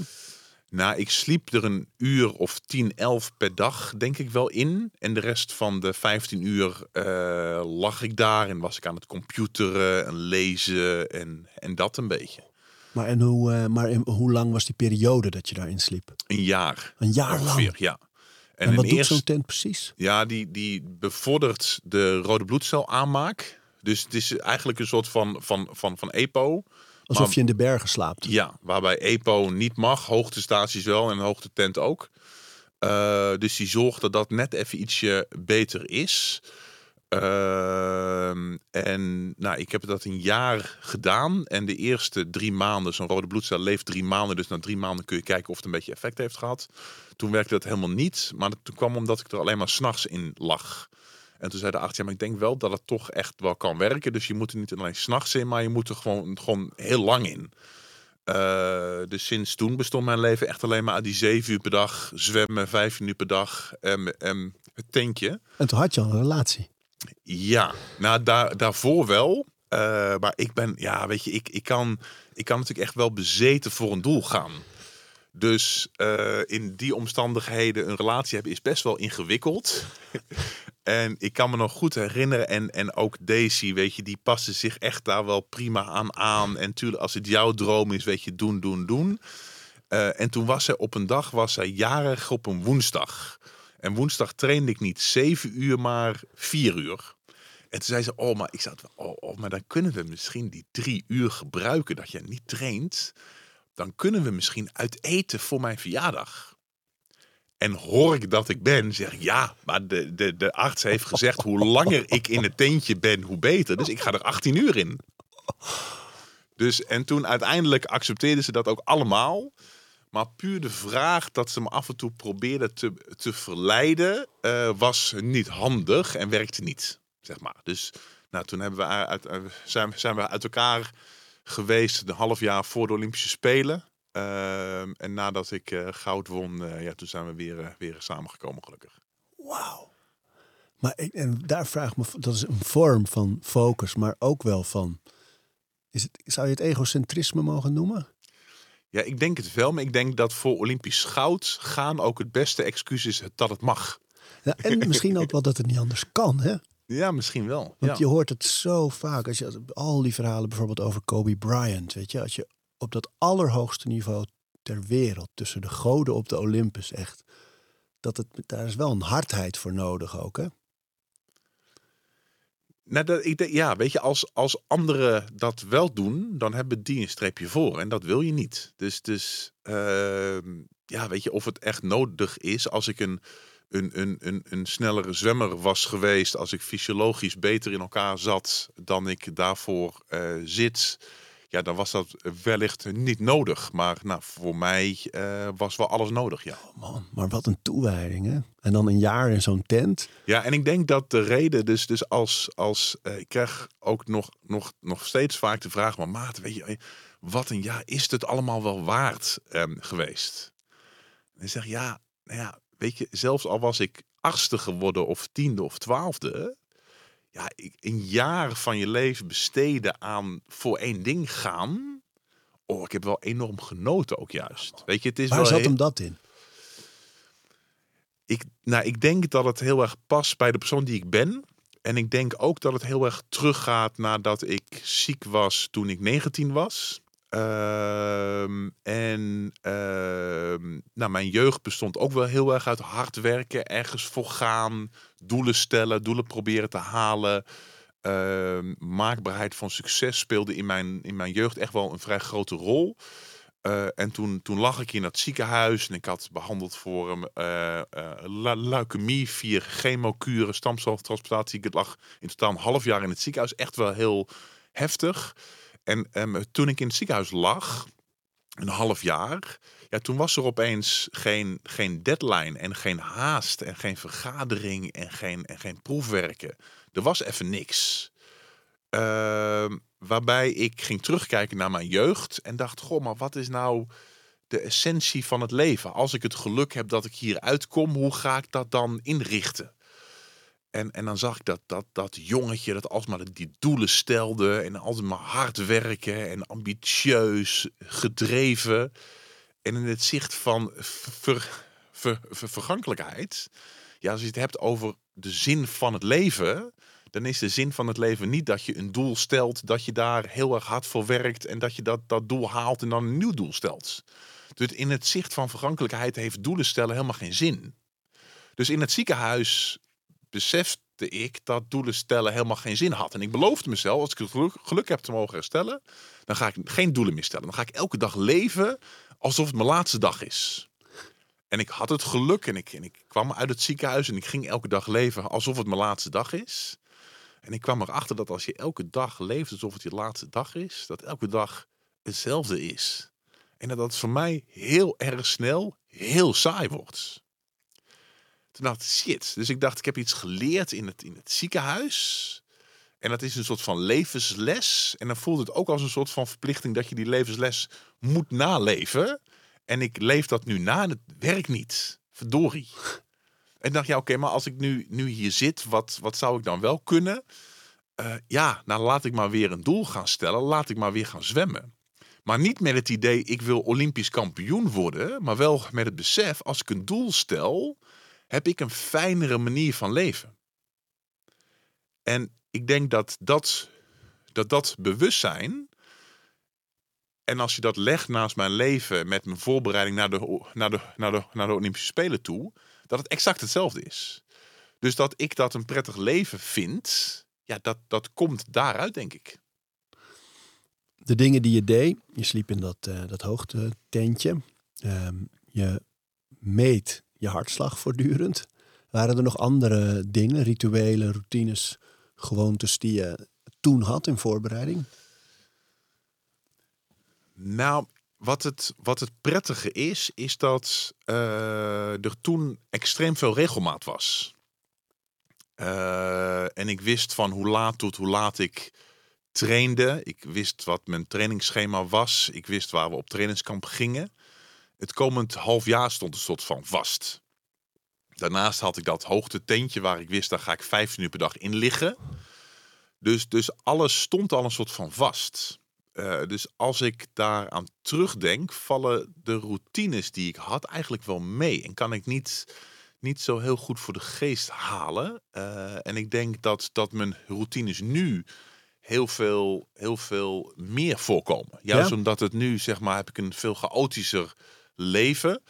Nou, ik sliep er een uur of 10, 11 per dag, denk ik wel in. En de rest van de 15 uur eh, lag ik daar en was ik aan het computeren en lezen en, en dat een beetje. Maar, en hoe, eh, maar in- hoe lang was die periode dat je daarin sliep? Een jaar Een jaar ongeveer, lang. ja. En, in wat doet zo'n tent precies? Ja, die, die bevordert de rode bloedcel aanmaak. Dus het is eigenlijk een soort van, van, van, van EPO. Alsof Maar- je in de bergen slaapt. Ja, waarbij EPO niet mag, hoogtestaties wel en hoogtetent ook. Eh, dus die zorgt dat dat net even ietsje beter is. Ehm, en nou, ik heb dat een jaar gedaan. En de eerste drie maanden, zo'n rode bloedcel leeft drie maanden. Dus na drie maanden kun je kijken of het een beetje effect heeft gehad. Toen werkte dat helemaal niet. Maar dat toen kwam omdat ik er alleen maar s'nachts in lag. En toen zei de arts, ja, maar ik denk wel dat het toch echt wel kan werken. Dus je moet er niet alleen s'nachts in, maar je moet er gewoon, gewoon heel lang in. Eh, dus sinds toen bestond mijn leven echt alleen maar uit die zeven uur per dag zwemmen, vijf uur per dag en, en het tentje. En toen had je al een relatie. Ja, nou daar, daarvoor wel. Eh, maar ik ben, ja, weet je, ik, ik, kan, ik kan natuurlijk echt wel bezeten voor een doel gaan. Dus eh, in die omstandigheden een relatie hebben is best wel ingewikkeld. en ik kan me nog goed herinneren, en, en ook Daisy, weet je, die paste zich echt daar wel prima aan aan. En tuurlijk, als het jouw droom is, weet je, doen, doen, doen. Eh, en toen was zij op een dag, was zij jarig op een woensdag. En woensdag trainde ik niet zeven uur, maar vier uur. En toen zei ze, oh, maar ik zat, oh, oh, maar dan kunnen we misschien die drie uur gebruiken dat je niet traint. Dan kunnen we misschien uit eten voor mijn verjaardag. En hoor ik dat ik ben, zeg ik ja, maar de, de, de arts heeft gezegd hoe langer ik in het tentje ben, hoe beter. Dus ik ga er 18 uur in. Dus en toen uiteindelijk accepteerden ze dat ook allemaal. Maar puur de vraag dat ze me af en toe probeerden te, te verleiden, eh, was niet handig en werkte niet. Zeg maar. Dus nou, toen hebben we uit- zijn, zijn we uit elkaar geweest een half jaar voor de Olympische Spelen. Ehm, en nadat ik eh, goud won, eh, ja, toen zijn we weer, eh, weer samengekomen gelukkig. Wauw. Maar ik, en daar vraag ik me, dat is een vorm van focus, maar ook wel van, is het, zou je het egocentrisme mogen noemen? Ja, ik denk het wel, maar ik denk dat voor Olympisch goud gaan ook het beste excuus is dat het mag. Ja, en misschien ook wel dat het niet anders kan, hè? Ja, misschien wel. Want ja. je hoort het zo vaak. Als je al die verhalen bijvoorbeeld over Kobe Bryant, weet je, als je op dat allerhoogste niveau ter wereld, tussen de goden op de Olympus, echt, dat het, daar is wel een hardheid voor nodig ook, hè? Nou, dat, ik ja, weet je, als, als anderen dat wel doen, dan hebben die een streepje voor. En dat wil je niet. Dus, dus ehm, ja, weet je, of het echt nodig is. Als ik een, een, een, een, een snellere zwemmer was geweest, als ik fysiologisch beter in elkaar zat dan ik daarvoor eh, zit, ja, dan was dat wellicht niet nodig. Maar nou, voor mij eh, was wel alles nodig, ja. Man, maar wat een toewijding, hè? En dan een jaar in zo'n tent. Ja, en ik denk dat de reden, dus, dus als, als eh, ik krijg ook nog, nog, nog steeds vaak de vraag, maar maat, weet je, wat een jaar is het allemaal wel waard ehm, geweest? En ik zeg ja, nou ja, weet je, zelfs al was ik achtste geworden of tiende of twaalfde, ja, ik, een jaar van je leven besteden aan voor één ding gaan. Oh, ik heb wel enorm genoten ook juist. Weet je, het is Waar wel zat heel- hem dat in? ik, nou, ik denk dat het heel erg past bij de persoon die ik ben. En ik denk ook dat het heel erg teruggaat nadat ik ziek was toen ik 19 was. Ehm, en ehm, nou, mijn jeugd bestond ook wel heel erg uit hard werken, ergens voor gaan, doelen stellen, doelen proberen te halen. Ehm, maakbaarheid van succes speelde in mijn, in mijn jeugd echt wel een vrij grote rol. Eh, en toen, toen lag ik in dat ziekenhuis en ik had behandeld voor le- leukemie, vier chemokuren, stamceltransplantatie. Ik lag in totaal een half jaar in het ziekenhuis. Echt wel heel heftig. En ehm, toen ik in het ziekenhuis lag, een half jaar, ja, toen was er opeens geen, geen deadline en geen haast en geen vergadering en geen, en geen proefwerken. Er was even niks. Ehm, waarbij ik ging terugkijken naar mijn jeugd en dacht: Goh, maar wat is nou de essentie van het leven? Als ik het geluk heb dat ik hier uitkom, hoe ga ik dat dan inrichten? En, en dan zag ik dat, dat, dat jongetje dat alsmaar die doelen stelde en altijd maar hard werken en ambitieus, gedreven. En in het zicht van ver, ver, ver- vergankelijkheid, ja, als je het hebt over de zin van het leven, dan is de zin van het leven niet dat je een doel stelt, dat je daar heel erg hard voor werkt en dat je dat, dat doel haalt en dan een nieuw doel stelt. Dus in het zicht van vergankelijkheid heeft doelen stellen helemaal geen zin. Dus in het ziekenhuis besefte ik dat doelen stellen helemaal geen zin had. En ik beloofde mezelf, als ik het geluk, heb te mogen herstellen, dan ga ik geen doelen meer stellen. Dan ga ik elke dag leven alsof het mijn laatste dag is. En ik had het geluk en ik, en ik kwam uit het ziekenhuis en ik ging elke dag leven alsof het mijn laatste dag is. En ik kwam erachter dat als je elke dag leeft alsof het je laatste dag is, dat elke dag hetzelfde is. En dat dat voor mij heel erg snel heel saai wordt. Toen dacht ik, shit. Dus ik dacht, ik heb iets geleerd in het, in het ziekenhuis. En dat is een soort van levensles. En dan voelt het ook als een soort van verplichting dat je die levensles moet naleven. En ik leef dat nu na en het werkt niet. Verdorie. En dacht, ja, oké, maar als ik nu, nu hier zit, wat, wat zou ik dan wel kunnen? Eh, ja, nou laat ik maar weer een doel gaan stellen. Laat ik maar weer gaan zwemmen. Maar niet met het idee, ik wil Olympisch kampioen worden. Maar wel met het besef, als ik een doel stel, heb ik een fijnere manier van leven. En ik denk dat dat, dat, dat bewustzijn. En als je dat legt naast mijn leven met mijn voorbereiding naar de, naar de, naar de, naar de Olympische Spelen toe, dat het exact hetzelfde is. Dus dat ik dat een prettig leven vind, ja, dat, dat komt daaruit, denk ik. De dingen die je deed, je sliep in dat, eh dat. Ehm, je meet je hartslag voortdurend. Waren er nog andere dingen, rituelen, routines, gewoontes die je toen had in voorbereiding? Nou, wat het, wat het prettige is, is dat eh, er toen extreem veel regelmaat was. Eh, en ik wist van hoe laat tot hoe laat ik trainde. Ik wist wat mijn trainingsschema was. Ik wist waar we op trainingskamp gingen. Het komend half jaar stond een soort van vast. Daarnaast had ik dat hoogtetentje waar ik wist, daar ga ik 15 uur per dag in liggen. Dus, dus alles stond al een soort van vast. Eh, dus als ik daaraan terugdenk, vallen de routines die ik had eigenlijk wel mee. En kan ik niet, niet zo heel goed voor de geest halen. Eh, en ik denk dat, dat mijn routines nu heel veel, heel veel meer voorkomen. Juist Ja? omdat het nu, zeg maar, heb ik een veel chaotischer leven.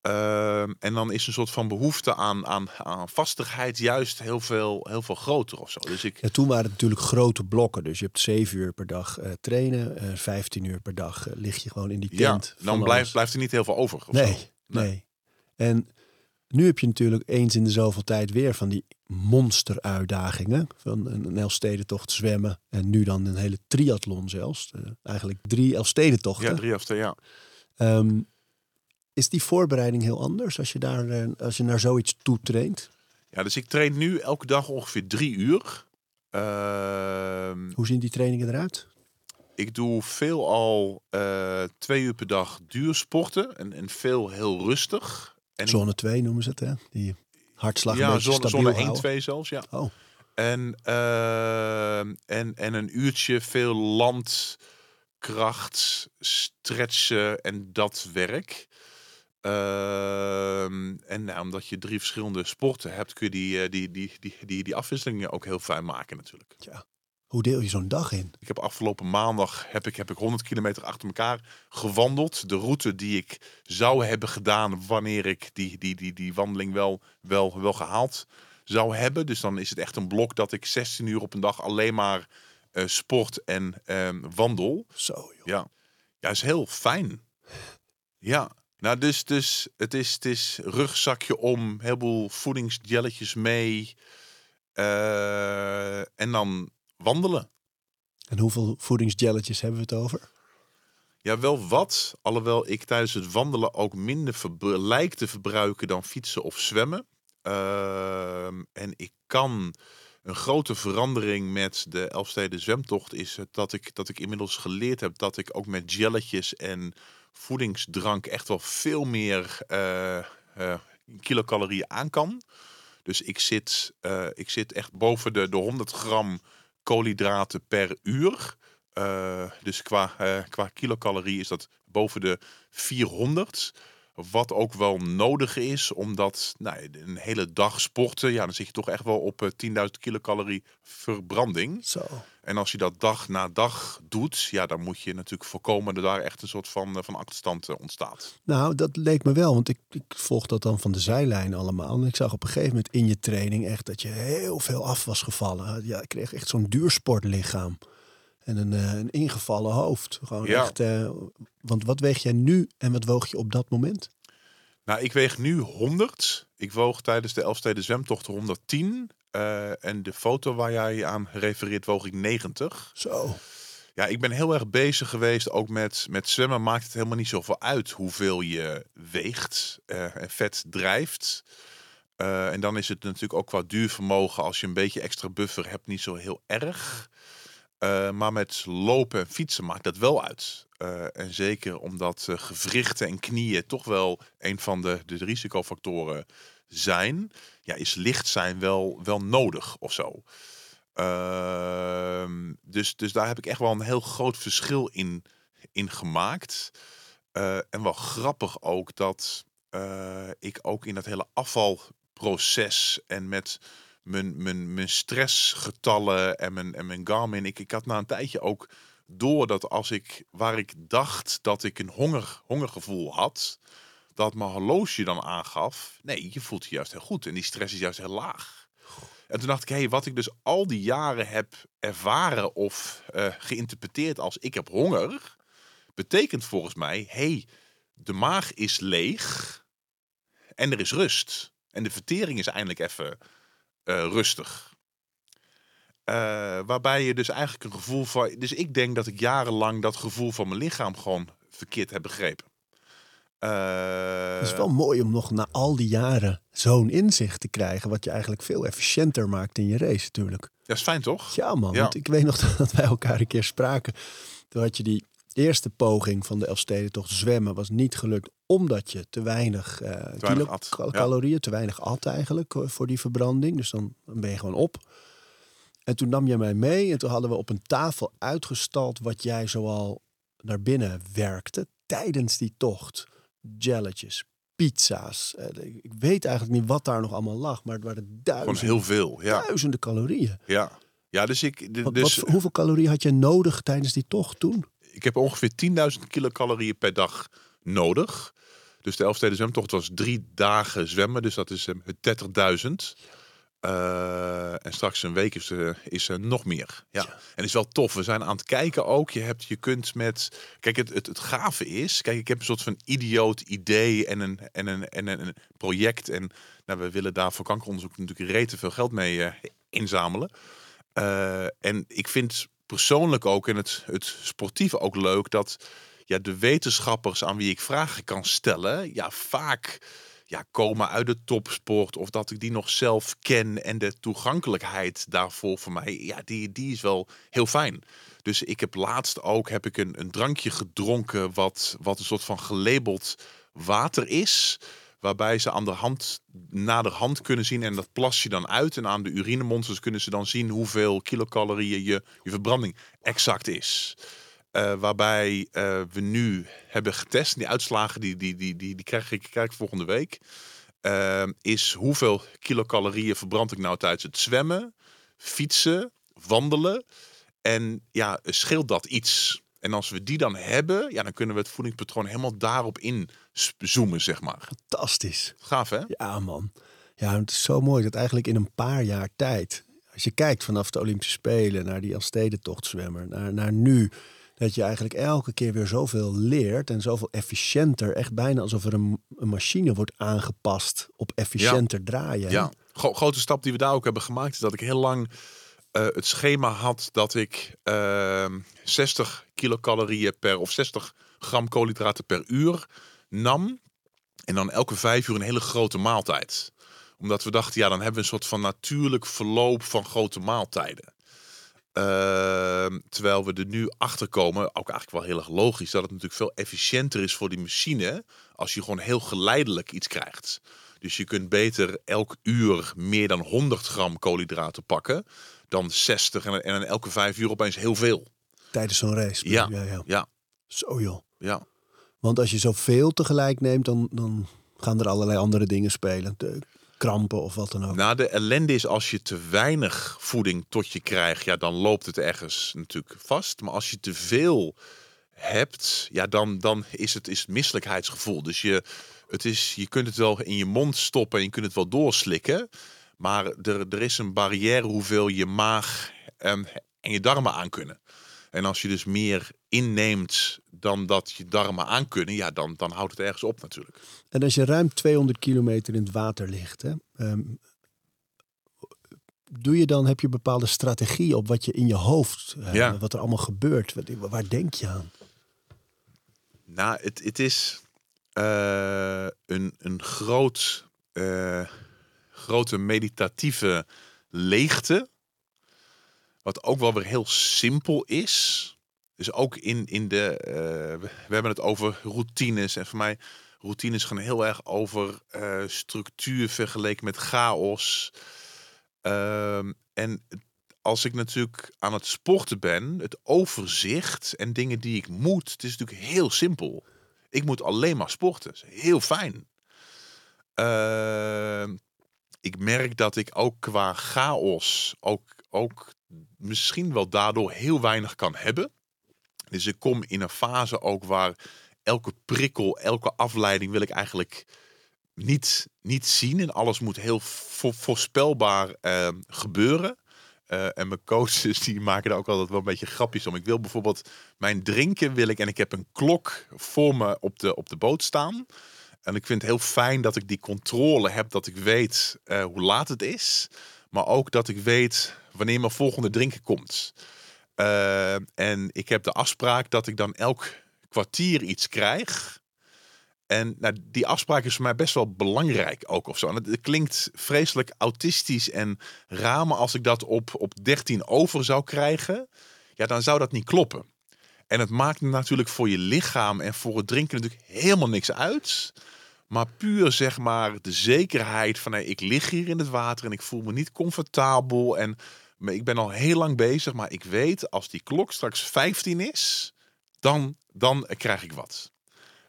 Ehm, en dan is een soort van behoefte aan, aan, aan vastigheid juist heel veel, heel veel groter of zo. Dus ik, Ja, toen waren het natuurlijk grote blokken. Dus je hebt zeven uur per dag eh, trainen, eh 15 uur per dag eh, lig je gewoon in die ja, tent. van dan blijft, blijft er niet heel veel over. Nee, zo. nee, En nu heb je natuurlijk eens in de zoveel tijd weer van die monsteruitdagingen. Van een, Elfstedentocht zwemmen en nu dan een hele triathlon zelfs. Eigenlijk drie Elfstedentochten. Ja, drie twee, ja. Ehm, is die voorbereiding heel anders als je, daar, eh, als je naar zoiets toe traint? Ja, dus ik train nu elke dag ongeveer drie uur. Ehm, Hoe zien die trainingen eruit? ik doe veel al eh, twee uur per dag duursporten en, en veel heel rustig. En ik- Zone 2 noemen ze het, hè? Die hartslag ja, zone, stabiel zone 1, houden. 2 zelfs, ja. Oh, En, ehm, en, en een uurtje veel landkracht, stretchen en dat werk. Ehm, en nou, omdat je drie verschillende sporten hebt, kun je die, eh, die, die, die, die, die afwisselingen ook heel fijn maken natuurlijk. hoe deel je zo'n dag in? Ik heb afgelopen maandag heb ik, heb ik 100 kilometer achter elkaar gewandeld. De route die ik zou hebben gedaan wanneer ik die, die, die, die wandeling wel, wel, wel gehaald zou hebben. Dus dan is het echt een blok dat ik 16 uur op een dag alleen maar eh, sport en ehm, wandel. Zo, joh. Ja. ja, is heel fijn. Ja, nou dus, dus het, is, het is rugzakje om, een heleboel voedingsjelletjes mee. eh, en dan wandelen. En hoeveel voedingsjelletjes hebben we het over? Ja, wel wat. Alhoewel ik tijdens het wandelen ook minder verbru- lijk te verbruiken dan fietsen of zwemmen. Ehm, en ik kan een grote verandering met de Elfsteden zwemtocht is dat ik, dat ik inmiddels geleerd heb dat ik ook met jelletjes en voedingsdrank echt wel veel meer eh, kilocalorieën aan kan. Dus ik zit, eh, ik zit echt boven de, de 100 gram koolhydraten per uur. Dus qua, qua kilocalorie is dat boven de 400. Wat ook wel nodig is, omdat nou, een hele dag sporten, ja, dan zit je toch echt wel op eh, 10.000 kilocalorie verbranding. Zo. En als je dat dag na dag doet, ja, dan moet je natuurlijk voorkomen dat daar echt een soort van, eh, van achterstand eh, ontstaat. Nou, dat leek me wel, want ik, ik volg dat dan van de zijlijn allemaal. En ik zag op een gegeven moment in je training echt dat je heel veel af was gevallen. Ja, ik kreeg echt zo'n duursportlichaam. En een, eh, een ingevallen hoofd. Gewoon Ja. echt. eh, want wat weeg jij nu en wat woog je op dat moment? Nou, ik weeg nu 100. Ik woog tijdens de Elfsteden zwemtocht 110. Eh, en de foto waar jij aan refereert, woog ik 90. Zo. Ja, ik ben heel erg bezig geweest. Ook met, met zwemmen maakt het helemaal niet zoveel uit hoeveel je weegt en vet drijft. En dan is het natuurlijk ook qua duurvermogen, als je een beetje extra buffer hebt, niet zo heel erg. Eh, maar met lopen en fietsen maakt dat wel uit. Eh, en zeker omdat eh, gewrichten en knieën toch wel een van de, de risicofactoren zijn, ja, is licht zijn wel, wel nodig of zo. Ehm, dus, dus daar heb ik echt wel een heel groot verschil in, in gemaakt. En wel grappig ook dat ik ook in dat hele afvalproces en met mijn, mijn, mijn stressgetallen en mijn, en mijn Garmin. Ik, ik had na een tijdje ook door dat als ik waar ik dacht dat ik een honger, hongergevoel had, dat mijn horloge dan aangaf. Nee, je voelt je juist heel goed en die stress is juist heel laag. En toen dacht ik, hé, wat ik dus al die jaren heb ervaren of eh, geïnterpreteerd als ik heb honger, betekent volgens mij, hé, hey, de maag is leeg en er is rust. En de vertering is eindelijk even rustig. Eh, waarbij je dus eigenlijk een gevoel van. Dus ik denk dat ik jarenlang dat gevoel van mijn lichaam gewoon verkeerd heb begrepen. Eh, Het is wel mooi om nog na al die jaren zo'n inzicht te krijgen. Wat je eigenlijk veel efficiënter maakt in je race natuurlijk. Ja, is fijn toch? Ja man, Ja. want ik weet nog dat wij elkaar een keer spraken. Toen had je die eerste poging van de Elfstedentocht zwemmen was niet gelukt. Omdat je te weinig, weinig at, cal- ja. calorieën, te weinig at eigenlijk eh, voor die verbranding. Dus dan, dan ben je gewoon op. En toen nam je mij mee en toen hadden we op een tafel uitgestald wat jij zoal naar binnen werkte tijdens die tocht. Jelletjes, pizza's. eh, ik weet eigenlijk niet wat daar nog allemaal lag, maar het waren Gewoon duizenden, heel veel. Ja, duizenden calorieën. ja. ja dus, ik, Wat, dus wat- hoeveel calorieën had je nodig tijdens die tocht toen? ik heb ongeveer 10.000 kilocalorieën per dag nodig. Dus de Elfsteden zwemtocht was drie dagen zwemmen. Dus dat is eh, 30.000. Eh, en straks een week is, er is er nog meer. Ja. En is wel tof. We zijn aan het kijken ook. Je, hebt, je kunt met... Kijk, het, het, het gave is... Kijk, ik heb een soort van idioot idee en een, en een, en een, een project. En nou, we willen daar voor kankeronderzoek natuurlijk rete veel geld mee eh, inzamelen. Eh, en ik vind persoonlijk ook en het, het sportieve ook leuk dat ja, de wetenschappers aan wie ik vragen kan stellen, ja, vaak ja, komen uit de topsport of dat ik die nog zelf ken en de toegankelijkheid daarvoor voor mij, ja, die, die is wel heel fijn. Dus ik heb laatst ook heb ik een, een drankje gedronken wat, wat een soort van gelabeld water is. Waarbij ze aan de hand, naderhand kunnen zien en dat plas je dan uit. En aan de urinemonsters kunnen ze dan zien hoeveel kilocalorieën je, je verbranding exact is. Eh, waarbij eh, we nu hebben getest, die uitslagen die, die, die, die, die krijg, ik, krijg ik volgende week. eh, is hoeveel kilocalorieën verbrand ik nou tijdens het zwemmen, fietsen, wandelen. En ja, scheelt dat iets? En als we die dan hebben, ja, dan kunnen we het voedingspatroon helemaal daarop inzoomen, zeg maar. Fantastisch. Gaaf, hè? Ja, man. Ja, het is zo mooi dat eigenlijk in een paar jaar tijd, als je kijkt vanaf de Olympische Spelen naar die Elfstedentochtzwemmer, naar, naar nu, dat je eigenlijk elke keer weer zoveel leert en zoveel efficiënter, echt bijna alsof er een, een machine wordt aangepast op efficiënter draaien. Ja, Gro- grote stap die we daar ook hebben gemaakt is dat ik heel lang eh, het schema had dat ik ehm 60 kilocalorieën per of 60 gram koolhydraten per uur nam. En dan elke vijf uur een hele grote maaltijd. Omdat we dachten, ja, dan hebben we een soort van natuurlijk verloop van grote maaltijden. Ehm, terwijl we er nu achter komen, ook eigenlijk wel heel erg logisch, dat het natuurlijk veel efficiënter is voor die machine als je gewoon heel geleidelijk iets krijgt. Dus je kunt beter elk uur meer dan 100 gram koolhydraten pakken dan 60 en, en dan elke vijf uur opeens heel veel. Tijdens zo'n race. Ja. ja, ja. Ja, Zo joh. ja. Want als je zoveel tegelijk neemt, dan, dan gaan er allerlei andere dingen spelen. De krampen of wat dan ook. Nou, de ellende is als je te weinig voeding tot je krijgt, ja, dan loopt het ergens natuurlijk vast. Maar als je te veel hebt, ja, dan, dan is het is het misselijkheidsgevoel. Dus je, het is, je kunt het wel in je mond stoppen en je kunt het wel doorslikken. Maar er, er is een barrière hoeveel je maag en, en je darmen aan kunnen. En als je dus meer inneemt dan dat je darmen aan kunnen, ja, dan, dan houdt het ergens op natuurlijk. En als je ruim 200 kilometer in het water ligt, hè, ehm, doe je dan, heb je bepaalde strategie op wat je in je hoofd, uh, Ja. wat er allemaal gebeurt? Wat, waar denk je aan? Nou, het, het is eh, een, een groot, eh, grote meditatieve leegte. Wat ook wel weer heel simpel is. Dus ook in, in de. eh, we hebben het over routines. En voor mij, routines gaan heel erg over eh, structuur vergeleken met chaos. Ehm, en als ik natuurlijk aan het sporten ben, het overzicht en dingen die ik moet, het is natuurlijk heel simpel. Ik moet alleen maar sporten. Heel fijn. Ehm, ik merk dat ik ook qua chaos ook, ook misschien wel daardoor heel weinig kan hebben. Dus ik kom in een fase ook waar elke prikkel, elke afleiding wil ik eigenlijk niet, niet zien. En alles moet heel vo- voorspelbaar eh, gebeuren. Eh, en mijn coaches die maken daar ook altijd wel een beetje grapjes om. Ik wil bijvoorbeeld mijn drinken wil ik en ik heb een klok voor me op de, op de boot staan. En ik vind het heel fijn dat ik die controle heb, dat ik weet eh, hoe laat het is. Maar ook dat ik weet wanneer mijn volgende drinken komt. Eh, en ik heb de afspraak dat ik dan elk kwartier iets krijg. En nou, die afspraak is voor mij best wel belangrijk ook of zo. En het, klinkt vreselijk autistisch en raar, als ik dat op, op 13 over zou krijgen, ja, dan zou dat niet kloppen. En het maakt natuurlijk voor je lichaam en voor het drinken natuurlijk helemaal niks uit. Maar puur zeg maar de zekerheid van hey, ik lig hier in het water en ik voel me niet comfortabel. En ik ben al heel lang bezig, maar ik weet als die klok straks 15 is, dan, dan krijg ik wat.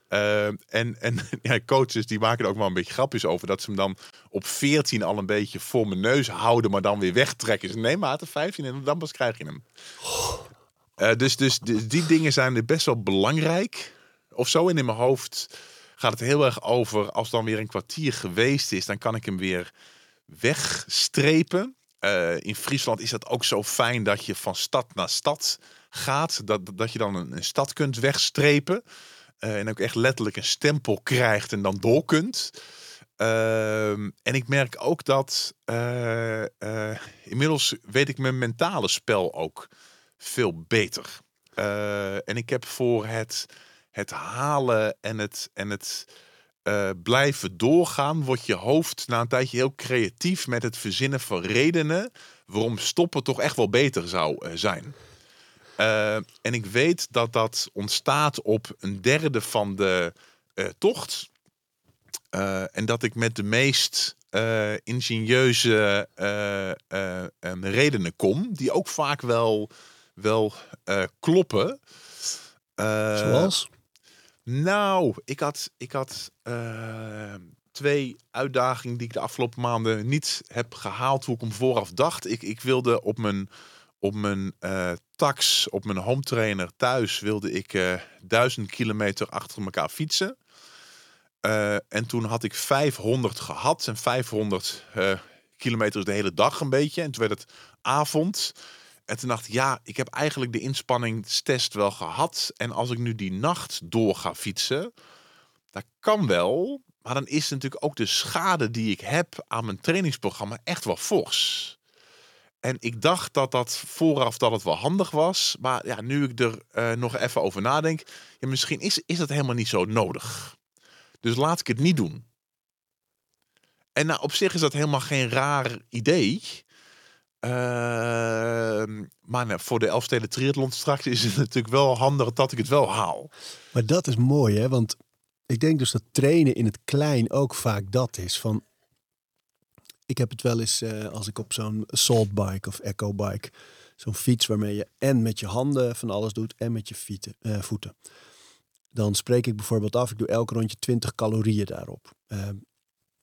Eh, en en ja, coaches die maken er ook wel een beetje grapjes over. Dat ze hem dan op 14 al een beetje voor mijn neus houden, maar dan weer wegtrekken. Ze nee, maat 15 en dan pas krijg je hem. Eh, dus, dus die, die dingen zijn er best wel belangrijk. Of zo. En in mijn hoofd gaat het heel erg over als dan weer een kwartier geweest is, dan kan ik hem weer wegstrepen. Eh, in Friesland is dat ook zo fijn dat je van stad naar stad gaat. Dat, dat je dan een, stad kunt wegstrepen. Eh, en ook echt letterlijk een stempel krijgt en dan door kunt. Ehm, en ik merk ook dat eh, inmiddels weet ik mijn mentale spel ook veel beter. En ik heb voor het, het halen en het, en het eh, blijven doorgaan, wordt je hoofd na een tijdje heel creatief met het verzinnen van redenen waarom stoppen toch echt wel beter zou eh, zijn. Eh, en ik weet dat dat ontstaat op een derde van de tocht. En dat ik met de meest ingenieuze redenen kom, die ook vaak wel, wel kloppen. Zoals? Nou, ik had, ik had eh, twee uitdagingen die ik de afgelopen maanden niet heb gehaald hoe ik hem vooraf dacht. Ik, ik wilde op mijn, op mijn eh, tax, op mijn home trainer thuis, wilde ik eh, duizend kilometer achter elkaar fietsen. En toen had ik 500 gehad en 500 eh, kilometer is de hele dag een beetje. En toen werd het avond. En toen dacht ik, ja, ik heb eigenlijk de inspanningstest wel gehad. En als ik nu die nacht door ga fietsen, dat kan wel. Maar dan is natuurlijk ook de schade die ik heb aan mijn trainingsprogramma echt wel fors. En ik dacht dat dat vooraf dat het wel handig was. Maar ja, nu ik er eh, nog even over nadenk, ja, misschien is, is dat helemaal niet zo nodig. Dus laat ik het niet doen. En nou, op zich is dat helemaal geen raar idee. Ehm, maar nou, voor de Elfsteden Triathlon straks is het natuurlijk wel handig dat ik het wel haal. Maar dat is mooi, hè? Want ik denk dus dat trainen in het klein ook vaak dat is. Van, ik heb het wel eens eh, als ik op zo'n assault bike of echo bike, zo'n fiets waarmee je en met je handen van alles doet en met je fieten, eh, voeten. dan spreek ik bijvoorbeeld af, ik doe elk rondje 20 calorieën daarop.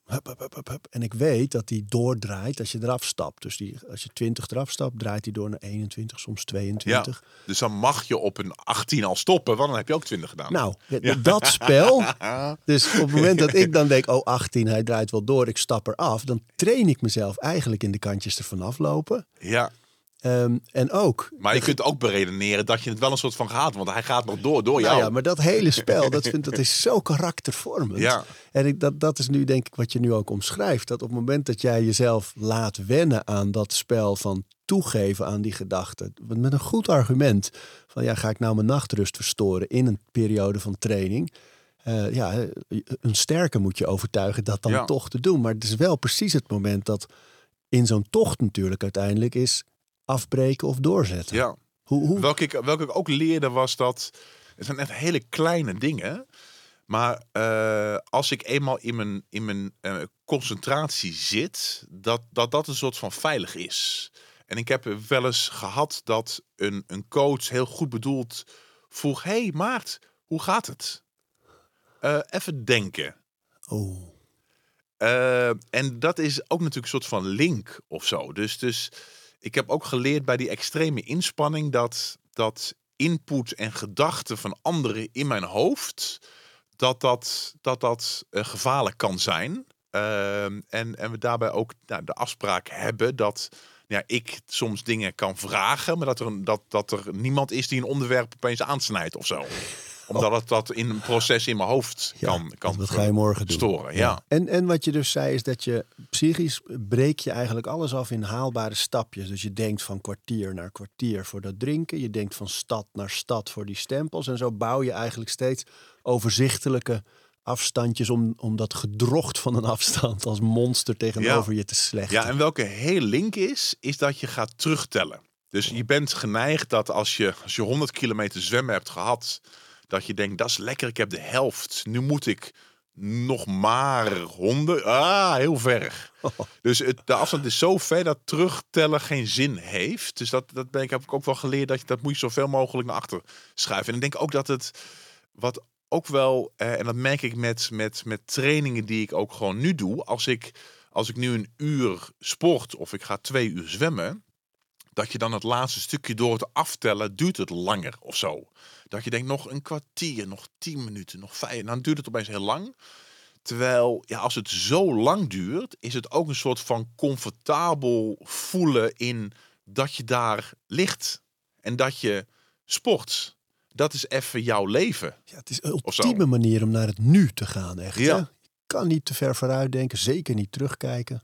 Hup, hup, hup, hup, hup. En ik weet dat die doordraait als je eraf stapt. Dus die, als je 20 eraf stapt, draait die door naar 21, soms 22. Dus dan mag je op een 18 al stoppen, want dan heb je ook 20 gedaan. Nou, dat spel. Dus op het moment dat ik dan denk, oh 18, hij draait wel door, ik stap eraf. Dan train ik mezelf eigenlijk in de kantjes ervan aflopen. Ja, Ehm, en ook. maar je kunt ook beredeneren dat je het wel een soort van gaat, want hij gaat nog door, door jou. Nou ja, maar dat hele spel, dat, vind, dat is zo karaktervormend. Ja. En ik, dat, dat is nu denk ik wat je nu ook omschrijft. Dat op het moment dat jij jezelf laat wennen aan dat spel van toegeven aan die gedachten. Met een goed argument. Van ja, ga ik nou mijn nachtrust verstoren in een periode van training. Eh, ja, een sterke moet je overtuigen dat dan Ja. toch te doen. Maar het is wel precies het moment dat in zo'n tocht natuurlijk uiteindelijk is afbreken of doorzetten. ja. Hoe, hoe, Welke ik, welke ik ook leerde was dat. Het zijn echt hele kleine dingen. Maar eh, als ik eenmaal in mijn, in mijn eh, concentratie zit, dat, dat dat een soort van veilig is. En ik heb wel eens gehad dat een, een coach heel goed bedoeld vroeg: Hey Maart, hoe gaat het? Eh, even denken. oh. En dat is ook natuurlijk een soort van link of zo. Dus, dus ik heb ook geleerd bij die extreme inspanning dat, dat input en gedachten van anderen in mijn hoofd, dat dat, dat, dat eh, gevaarlijk kan zijn. Ehm, en, en we daarbij ook nou, de afspraak hebben dat ja, ik soms dingen kan vragen, maar dat er, dat, dat er niemand is die een onderwerp opeens aansnijdt of zo. Omdat het dat in een proces in mijn hoofd Ja, kan, kan wat ga je morgen doen? storen. Ja. En, en wat je dus zei is dat je psychisch breek je eigenlijk alles af in haalbare stapjes. Dus je denkt van kwartier naar kwartier voor dat drinken. Je denkt van stad naar stad voor die stempels. En zo bouw je eigenlijk steeds overzichtelijke afstandjes om, om dat gedrocht van een afstand als monster tegenover je te slechten. Ja, en welke heel link is, is dat je gaat terugtellen. Dus je bent geneigd dat als je, als je 100 kilometer zwemmen hebt gehad, dat je denkt, dat is lekker, ik heb de helft. Nu moet ik nog maar 100. Ah, heel ver. Dus het, de afstand is zo ver dat terugtellen geen zin heeft. Dus dat, dat ben ik, heb ik ook wel geleerd, dat, je, dat moet je zoveel mogelijk naar achter schuiven. En ik denk ook dat het, wat ook wel, eh, en dat merk ik met, met, met trainingen die ik ook gewoon nu doe. Als ik, als ik nu een uur sport of ik ga twee uur zwemmen, dat je dan het laatste stukje door het aftellen duurt het langer of zo. Dat je denkt nog een kwartier, nog tien minuten, nog vijf. Dan duurt het opeens heel lang. Terwijl, ja, als het zo lang duurt, is het ook een soort van comfortabel voelen in dat je daar ligt en dat je sport. Dat is even jouw leven. Ja, het is een ultieme manier om naar het nu te gaan, echt. Ja. Hè? Je kan niet te ver vooruit denken, zeker niet terugkijken.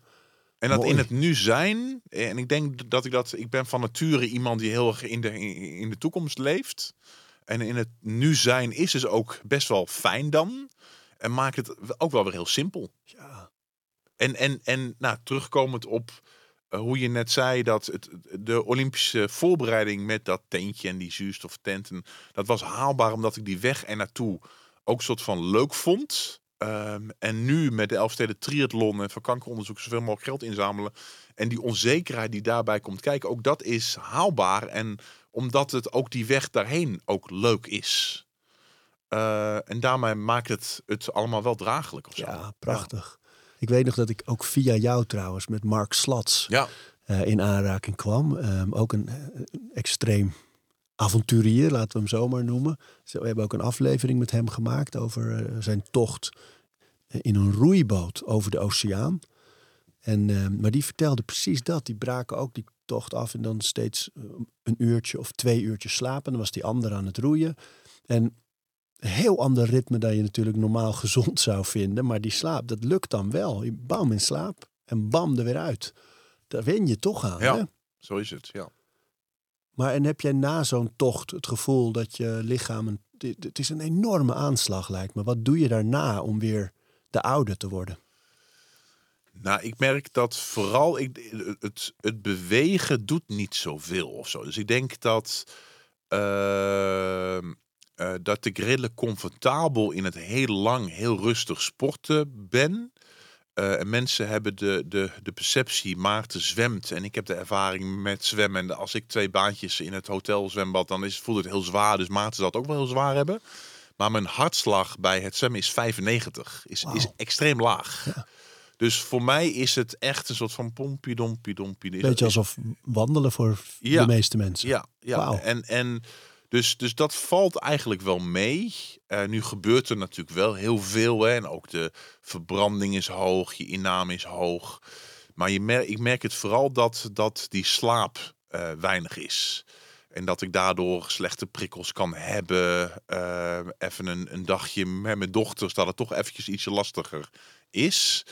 En dat Mooi. in het nu zijn. En ik denk dat ik dat. Ik ben van nature iemand die heel erg in de, in de toekomst leeft. En in het nu zijn is dus ook best wel fijn dan. En maakt het ook wel weer heel simpel. Ja, En, en, en nou, terugkomend op eh, hoe je net zei, dat het, de Olympische voorbereiding met dat tentje en die zuurstoftenten, dat was haalbaar omdat ik die weg en naartoe ook soort van leuk vond. Ehm, en nu met de Elfsteden triathlon en voor kankeronderzoek zoveel mogelijk geld inzamelen. En die onzekerheid die daarbij komt kijken, ook dat is haalbaar. En omdat het ook die weg daarheen ook leuk is. Eh, en daarmee maakt het het allemaal wel draaglijk of zo. ja, prachtig. Ik weet nog dat ik ook via jou trouwens met Mark Slats Ja, eh, in aanraking kwam. Ehm, ook een, eh, een extreem avonturier, laten we hem zo maar noemen. We hebben ook een aflevering met hem gemaakt over eh, zijn tocht eh, in een roeiboot over de oceaan. En, ehm, maar die vertelde precies dat. Die braken ook die tocht af en dan steeds eh, een uurtje of twee uurtjes slapen. Dan was die ander aan het roeien. En een heel ander ritme dan je natuurlijk normaal gezond zou vinden. Maar die slaap, dat lukt dan wel. Je bam in slaap en bam er weer uit. Daar wen je toch aan. Ja. Hè? zo is het. Ja. Maar en heb jij na zo'n tocht het gevoel dat je lichaam... Een, het is een enorme aanslag lijkt me. Wat doe je daarna om weer de oude te worden? Nou, ik merk dat vooral ik, het, het bewegen doet niet zoveel of zo. Dus ik denk dat, ehm, eh, dat ik redelijk comfortabel in het heel lang, heel rustig sporten ben. Eh, en mensen hebben de, de, de perceptie, Maarten zwemt. En ik heb de ervaring met zwemmen. En als ik twee baantjes in het hotel zwembad, dan is, voelt het heel zwaar. Dus Maarten zal het ook wel heel zwaar hebben. Maar mijn hartslag bij het zwemmen is 95. Is, is extreem laag. Ja. Dus voor mij is het echt een soort van pompie dompie dompie. Beetje alsof wandelen voor Ja. de meeste mensen. Ja, ja. Wauw. En, en dus, dus dat valt eigenlijk wel mee. Eh, nu gebeurt er natuurlijk wel heel veel. Hè? En ook de verbranding is hoog, je inname is hoog. Maar je ik merk het vooral dat, dat die slaap eh, weinig is. En dat ik daardoor slechte prikkels kan hebben. Eh, even een, een dagje met mijn dochters, dat het toch eventjes ietsje lastiger is.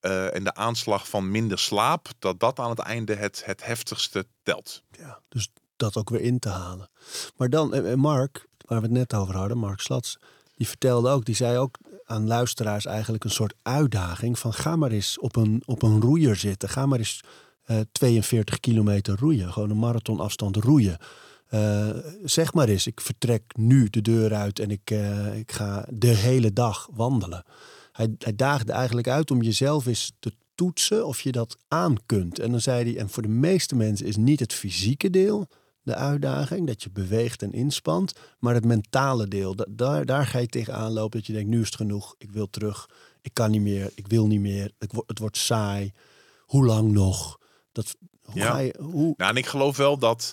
En de aanslag van minder slaap, dat dat aan het einde het, het heftigste telt. Ja, dus dat ook weer in te halen. Maar dan, eh, eh, Mark, waar we het net over hadden, Mark Slats, die vertelde ook, die zei ook aan luisteraars eigenlijk een soort uitdaging van ga maar eens op een, op een roeier zitten. Ga maar eens eh, 42 kilometer roeien, gewoon een marathonafstand roeien. Eh, zeg maar eens, ik vertrek nu de deur uit en ik, eh, ik ga de hele dag wandelen. Hij, hij daagde eigenlijk uit om jezelf eens te toetsen of je dat aan kunt. En dan zei hij, en voor de meeste mensen is niet het fysieke deel de uitdaging, dat je beweegt en inspant, maar het mentale deel. Da- daar, daar ga je tegenaan lopen dat je denkt, nu is het genoeg, ik wil terug, ik kan niet meer, ik wil niet meer, het, wordt het wordt saai. Hoe lang nog? Dat, hoe Ja. ga je, hoe, Nou, en ik geloof wel dat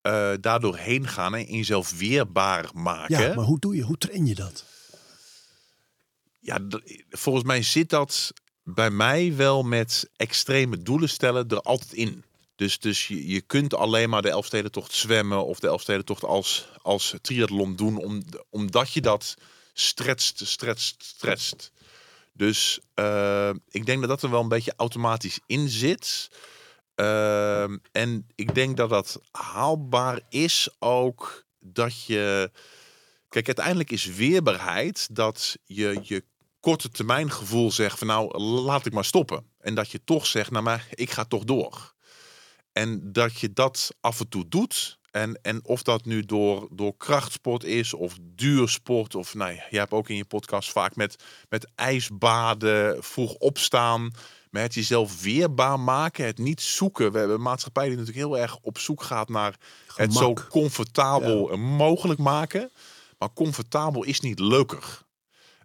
eh daardoor heen gaan en jezelf weerbaar maken. ja, maar hoe doe je, hoe train je dat? Ja, volgens mij zit dat bij mij wel met extreme doelen stellen er altijd in. Dus, dus je, je kunt alleen maar de Elfstedentocht zwemmen of de Elfstedentocht als, als triathlon doen, om, omdat je dat stretcht, stretcht, stretcht. Dus eh, ik denk dat dat er wel een beetje automatisch in zit. Ehm, en ik denk dat dat haalbaar is ook dat je... Kijk, uiteindelijk is weerbaarheid dat je je korte termijn gevoel zegt van nou, laat ik maar stoppen. En dat je toch zegt, nou maar ik ga toch door. En dat je dat af en toe doet. En, en of dat nu door, door krachtsport is of duursport. Of nou, jij hebt ook in je podcast vaak met, met ijsbaden, vroeg opstaan. Met het jezelf weerbaar maken, het niet zoeken. We hebben een maatschappij die natuurlijk heel erg op zoek gaat naar het zo comfortabel mogelijk maken. Maar comfortabel is niet leuker.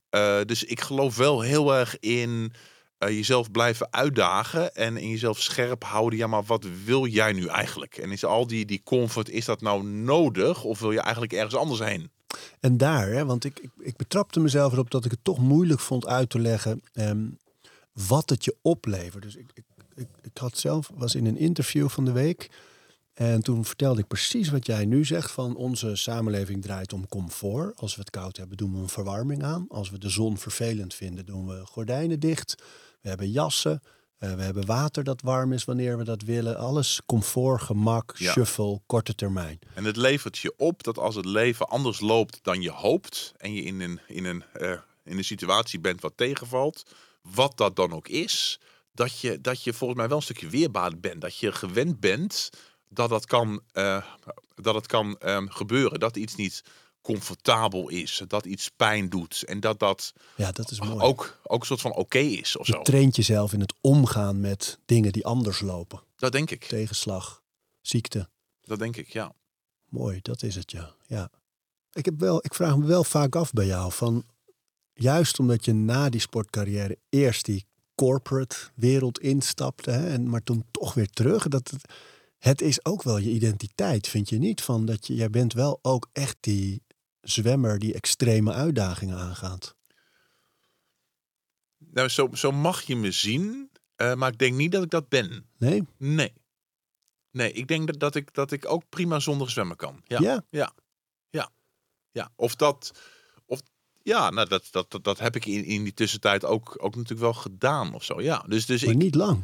Eh, dus ik geloof wel heel erg in eh, jezelf blijven uitdagen en in jezelf scherp houden. Ja, maar wat wil jij nu eigenlijk? En is al die, die comfort, is dat nou nodig of wil je eigenlijk ergens anders heen? En daar, hè, want ik, ik, ik betrapte mezelf erop dat ik het toch moeilijk vond uit te leggen ehm, wat het je oplevert. Dus ik, ik, ik, ik had zelf, was in een interview van de week en toen vertelde ik precies wat jij nu zegt van onze samenleving draait om comfort. Als we het koud hebben doen we een verwarming aan. Als we de zon vervelend vinden doen we gordijnen dicht. We hebben jassen. eh, we hebben water dat warm is wanneer we dat willen. Alles comfort, gemak, Ja. shuffle, korte termijn. En het levert je op dat als het leven anders loopt dan je hoopt en je in een, in een, eh, in een situatie bent wat tegenvalt, wat dat dan ook is, dat je, dat je volgens mij wel een stukje weerbaar bent. Dat je gewend bent dat dat kan, eh, dat het kan ehm, gebeuren. Dat iets niet comfortabel is, dat iets pijn doet en dat dat Ja, dat is mooi. ook, ook een soort van oké is of zo. Je traint jezelf in het omgaan met dingen die anders lopen. Dat denk ik. Tegenslag, ziekte. Dat denk ik, ja. Mooi, dat is het ja. ja. Ik, heb wel, ik vraag me wel vaak af bij jou van juist omdat je na die sportcarrière eerst die corporate wereld instapte, hè, en maar toen toch weer terug. Dat het, het is ook wel je identiteit, vind je niet? Van dat je, jij bent wel ook echt die zwemmer die extreme uitdagingen aangaat. Nou, zo, zo mag je me zien, eh, maar ik denk niet dat ik dat ben. Nee? Nee. Nee, ik denk dat, dat, ik, dat ik ook prima zonder zwemmen kan. Ja. Ja? Ja. Ja. ja. Of dat. Of, ja, nou, dat, dat, dat, dat heb ik in, in die tussentijd ook, ook natuurlijk wel gedaan of zo. Ja. Dus, dus Maar ik. niet lang.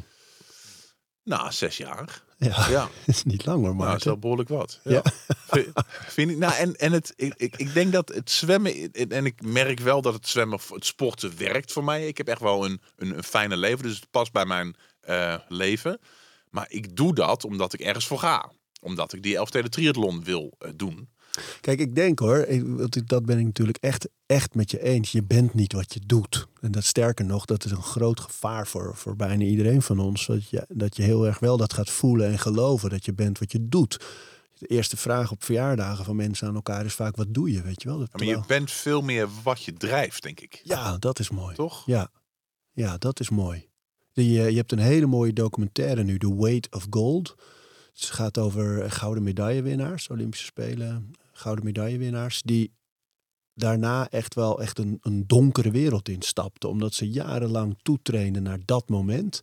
Nou, zes jaar. Ja, Ja. dat is niet lang hoor, Maar dat is wel behoorlijk wat. Ja. Ja. Vind, ik. Nou, en, en het, ik, ik, ik denk dat het zwemmen. En en ik merk wel dat het zwemmen, het sporten werkt voor mij. Ik heb echt wel een, een, een fijne leven. Dus het past bij mijn eh, leven. Maar ik doe dat omdat ik ergens voor ga. Omdat ik die Elfsteden triathlon wil eh, doen. Kijk, ik denk hoor, dat ben ik natuurlijk echt, echt met je eens. Je bent niet wat je doet. En dat sterker nog, dat is een groot gevaar voor, voor bijna iedereen van ons. Dat je, dat je heel erg wel dat gaat voelen en geloven dat je bent wat je doet. De eerste vraag op verjaardagen van mensen aan elkaar is vaak: wat doe je? Weet je wel? Maar je bent veel meer wat je drijft, denk ik. Ja, dat is mooi. Toch? Ja, ja dat is mooi. Die, eh, je hebt een hele mooie documentaire nu, The Weight of Gold. Het gaat over gouden medaillewinnaars, Olympische Spelen, gouden medaillewinnaars, die daarna echt wel echt een, een donkere wereld instapten, omdat ze jarenlang toetrainden naar dat moment.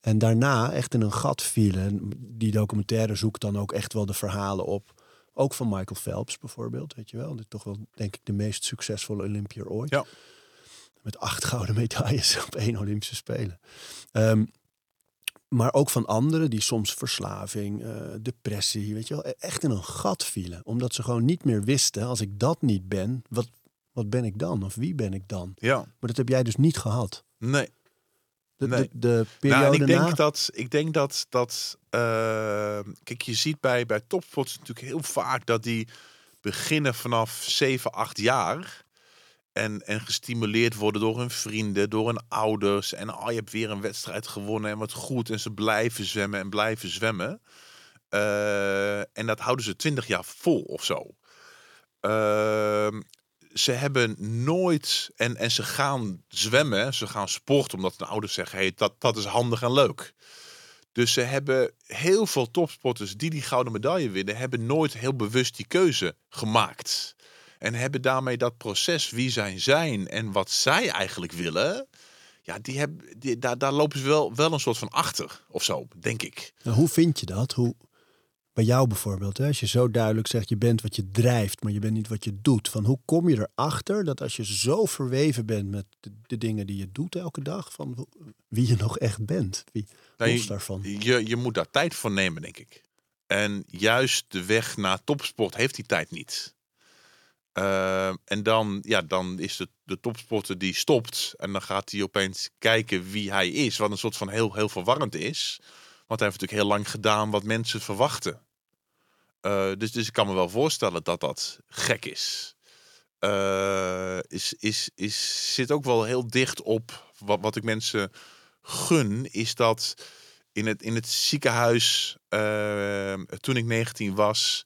En daarna echt in een gat vielen. En die documentaire zoekt dan ook echt wel de verhalen op. Ook van Michael Phelps bijvoorbeeld, weet je wel. Dit toch wel, denk ik, de meest succesvolle Olympier ooit. Ja. Met acht gouden medailles op één Olympische Spelen. Ehm, maar ook van anderen die soms verslaving, eh, depressie, weet je wel, e- echt in een gat vielen. Omdat ze gewoon niet meer wisten, als ik dat niet ben, wat, wat ben ik dan? Of wie ben ik dan? Ja. Maar dat heb jij dus niet gehad. Nee. De, Nee. de, de periode Nou, ik denk na... dat, ik denk dat, dat eh, kijk, je ziet bij, bij topsports natuurlijk heel vaak dat die beginnen vanaf 7, 8 jaar. En, en gestimuleerd worden door hun vrienden, door hun ouders. En oh, je hebt weer een wedstrijd gewonnen en wat goed. En ze blijven zwemmen en blijven zwemmen. Eh, en dat houden ze 20 jaar vol of zo. Ehm, ze hebben nooit, en, en ze gaan zwemmen, ze gaan sporten omdat hun ouders zeggen, hey, dat, dat is handig en leuk. Dus ze hebben heel veel topsporters die die gouden medaille winnen, hebben nooit heel bewust die keuze gemaakt. En hebben daarmee dat proces, wie zij zijn en wat zij eigenlijk willen, ja, die hebben, die, daar, daar lopen ze wel, wel een soort van achter of zo, denk ik. Nou, hoe vind je dat? Hoe, bij jou bijvoorbeeld, hè? als je zo duidelijk zegt, je bent wat je drijft, maar je bent niet wat je doet. Van hoe kom je erachter dat als je zo verweven bent met de, de dingen die je doet elke dag, van wie je nog echt bent? Wie Nou, je- daarvan? Je, je moet daar tijd voor nemen, denk ik. En juist de weg naar topsport heeft die tijd niet. Ehm, en dan, ja, dan is de, de topsporter die stopt. En dan gaat hij opeens kijken wie hij is. Wat een soort van heel, heel verwarrend is. Want hij heeft natuurlijk heel lang gedaan wat mensen verwachten. Eh, dus, dus ik kan me wel voorstellen dat dat gek is. Eh, is, is, is, zit ook wel heel dicht op wat, wat ik mensen gun. Is dat in het, in het ziekenhuis, eh, toen ik 19 was,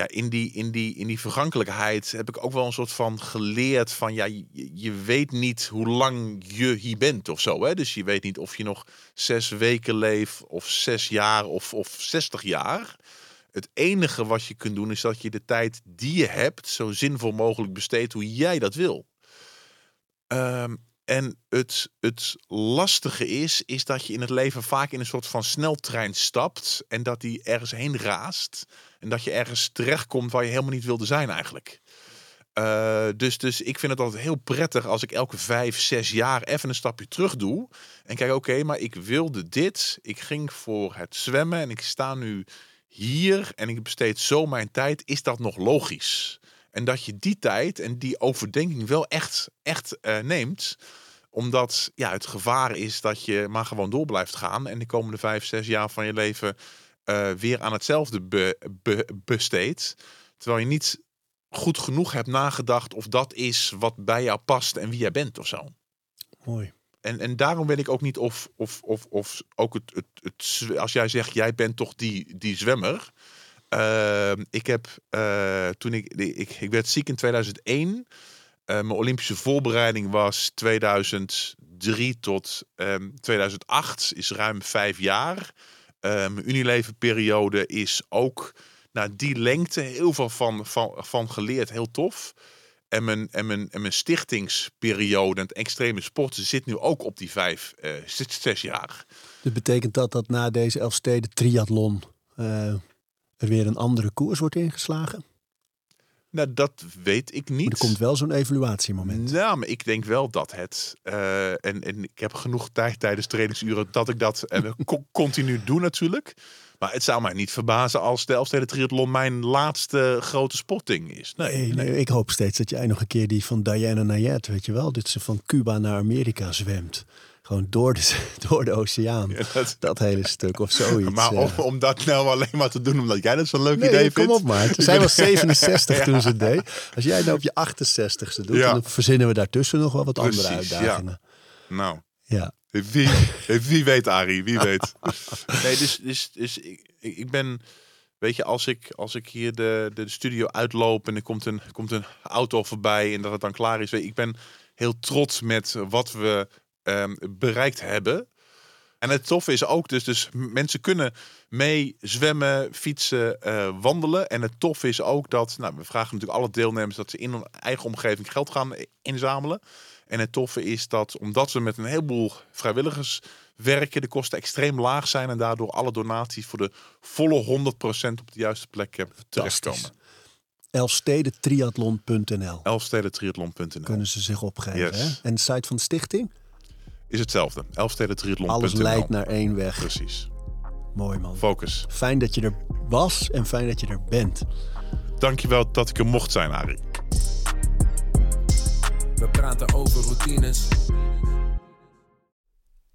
ja, in die, in, die, in die vergankelijkheid heb ik ook wel een soort van geleerd van, ja, je, weet niet hoe lang je hier bent of zo. Hè? Dus je weet niet of je nog zes weken leeft of zes jaar of, of 60 jaar. Het enige wat je kunt doen is dat je de tijd die je hebt zo zinvol mogelijk besteedt hoe jij dat wil. Ehm, en het, het lastige is, is dat je in het leven vaak in een soort van sneltrein stapt en dat die ergens heen raast en dat je ergens terechtkomt waar je helemaal niet wilde zijn eigenlijk. Eh, dus, dus ik vind het altijd heel prettig als ik elke vijf, zes jaar even een stapje terug doe. En kijk, oké, maar ik wilde dit. Ik ging voor het zwemmen en ik sta nu hier en ik besteed zo mijn tijd. Is dat nog logisch? En dat je die tijd en die overdenking wel echt, echt eh, neemt omdat ja, het gevaar is dat je maar gewoon door blijft gaan. En de komende vijf, zes jaar van je leven eh, weer aan hetzelfde be, be- besteedt. Terwijl je niet goed genoeg hebt nagedacht of dat is wat bij jou past en wie jij bent of zo. Mooi. En, en daarom weet ik ook niet of, of, of, of ook het, het, het, als jij zegt, jij bent toch die, die zwemmer. Eh, ik heb eh, toen ik, ik, ik werd ziek in 2001. Eh, mijn Olympische voorbereiding was 2003 tot ehm 2008, is ruim vijf jaar. Eh, mijn Unilever-periode is ook naar die lengte heel veel van, van, van geleerd, heel tof. En mijn, en mijn, en mijn stichtingsperiode en het extreme sporten zit nu ook op die vijf, zes, jaar. Dus betekent dat dat na deze Elfsteden triathlon er weer een andere koers wordt ingeslagen? Nou, dat weet ik Maar niet. er komt wel zo'n evaluatiemoment. Nou, maar ik denk wel dat het. eh, en, en ik heb genoeg tijd tijdens trainingsuren dat ik dat co- continu doe, natuurlijk. Maar het zou mij niet verbazen als de Elfsteden Triathlon mijn laatste grote sporting is. Nee, Nee, nee, ik hoop steeds dat jij nog een keer die van Diana Nayet, weet je wel, dat ze van Cuba naar Amerika zwemt. Gewoon door de, door de oceaan. Ja, dat- Dat hele stuk of zoiets. maar om, ja. om dat nou alleen maar te doen omdat jij dat zo'n leuk Nee, idee kom vindt. op maar. Zij was 67 toen ze het deed. Als jij nou op je 68ste doet, Ja. dan verzinnen we daartussen nog wel wat andere Precies, uitdagingen. Nou, Ja. Wie, wie weet, Arie, wie weet. Nee, dus, dus, dus ik, ik ik ben Weet je, als ik, als ik hier de, de, studio uitloop en er komt een, komt een auto voorbij en dat het dan klaar is. Weet je, ik ben heel trots met wat we ehm, bereikt hebben. En het toffe is ook dus, dus mensen kunnen mee zwemmen, fietsen, uh, wandelen. En het toffe is ook dat, nou, we vragen natuurlijk alle deelnemers dat ze in hun eigen omgeving geld gaan inzamelen. En het toffe is dat, omdat we met een heleboel vrijwilligers werken, de kosten extreem laag zijn en daardoor alle donaties voor de volle 100% op de juiste plek terechtkomen. Elfstedentriathlon.nl Elfstedentriathlon.nl Kunnen ze zich opgeven. Hè? En de site van de stichting? Is hetzelfde. Elfstedentriathlon.nl Alles leidt naar één weg. Precies. Mooi man. Focus. Fijn dat je er was en fijn dat je er bent. Dankjewel dat ik er mocht zijn, Arie. We praten over routines.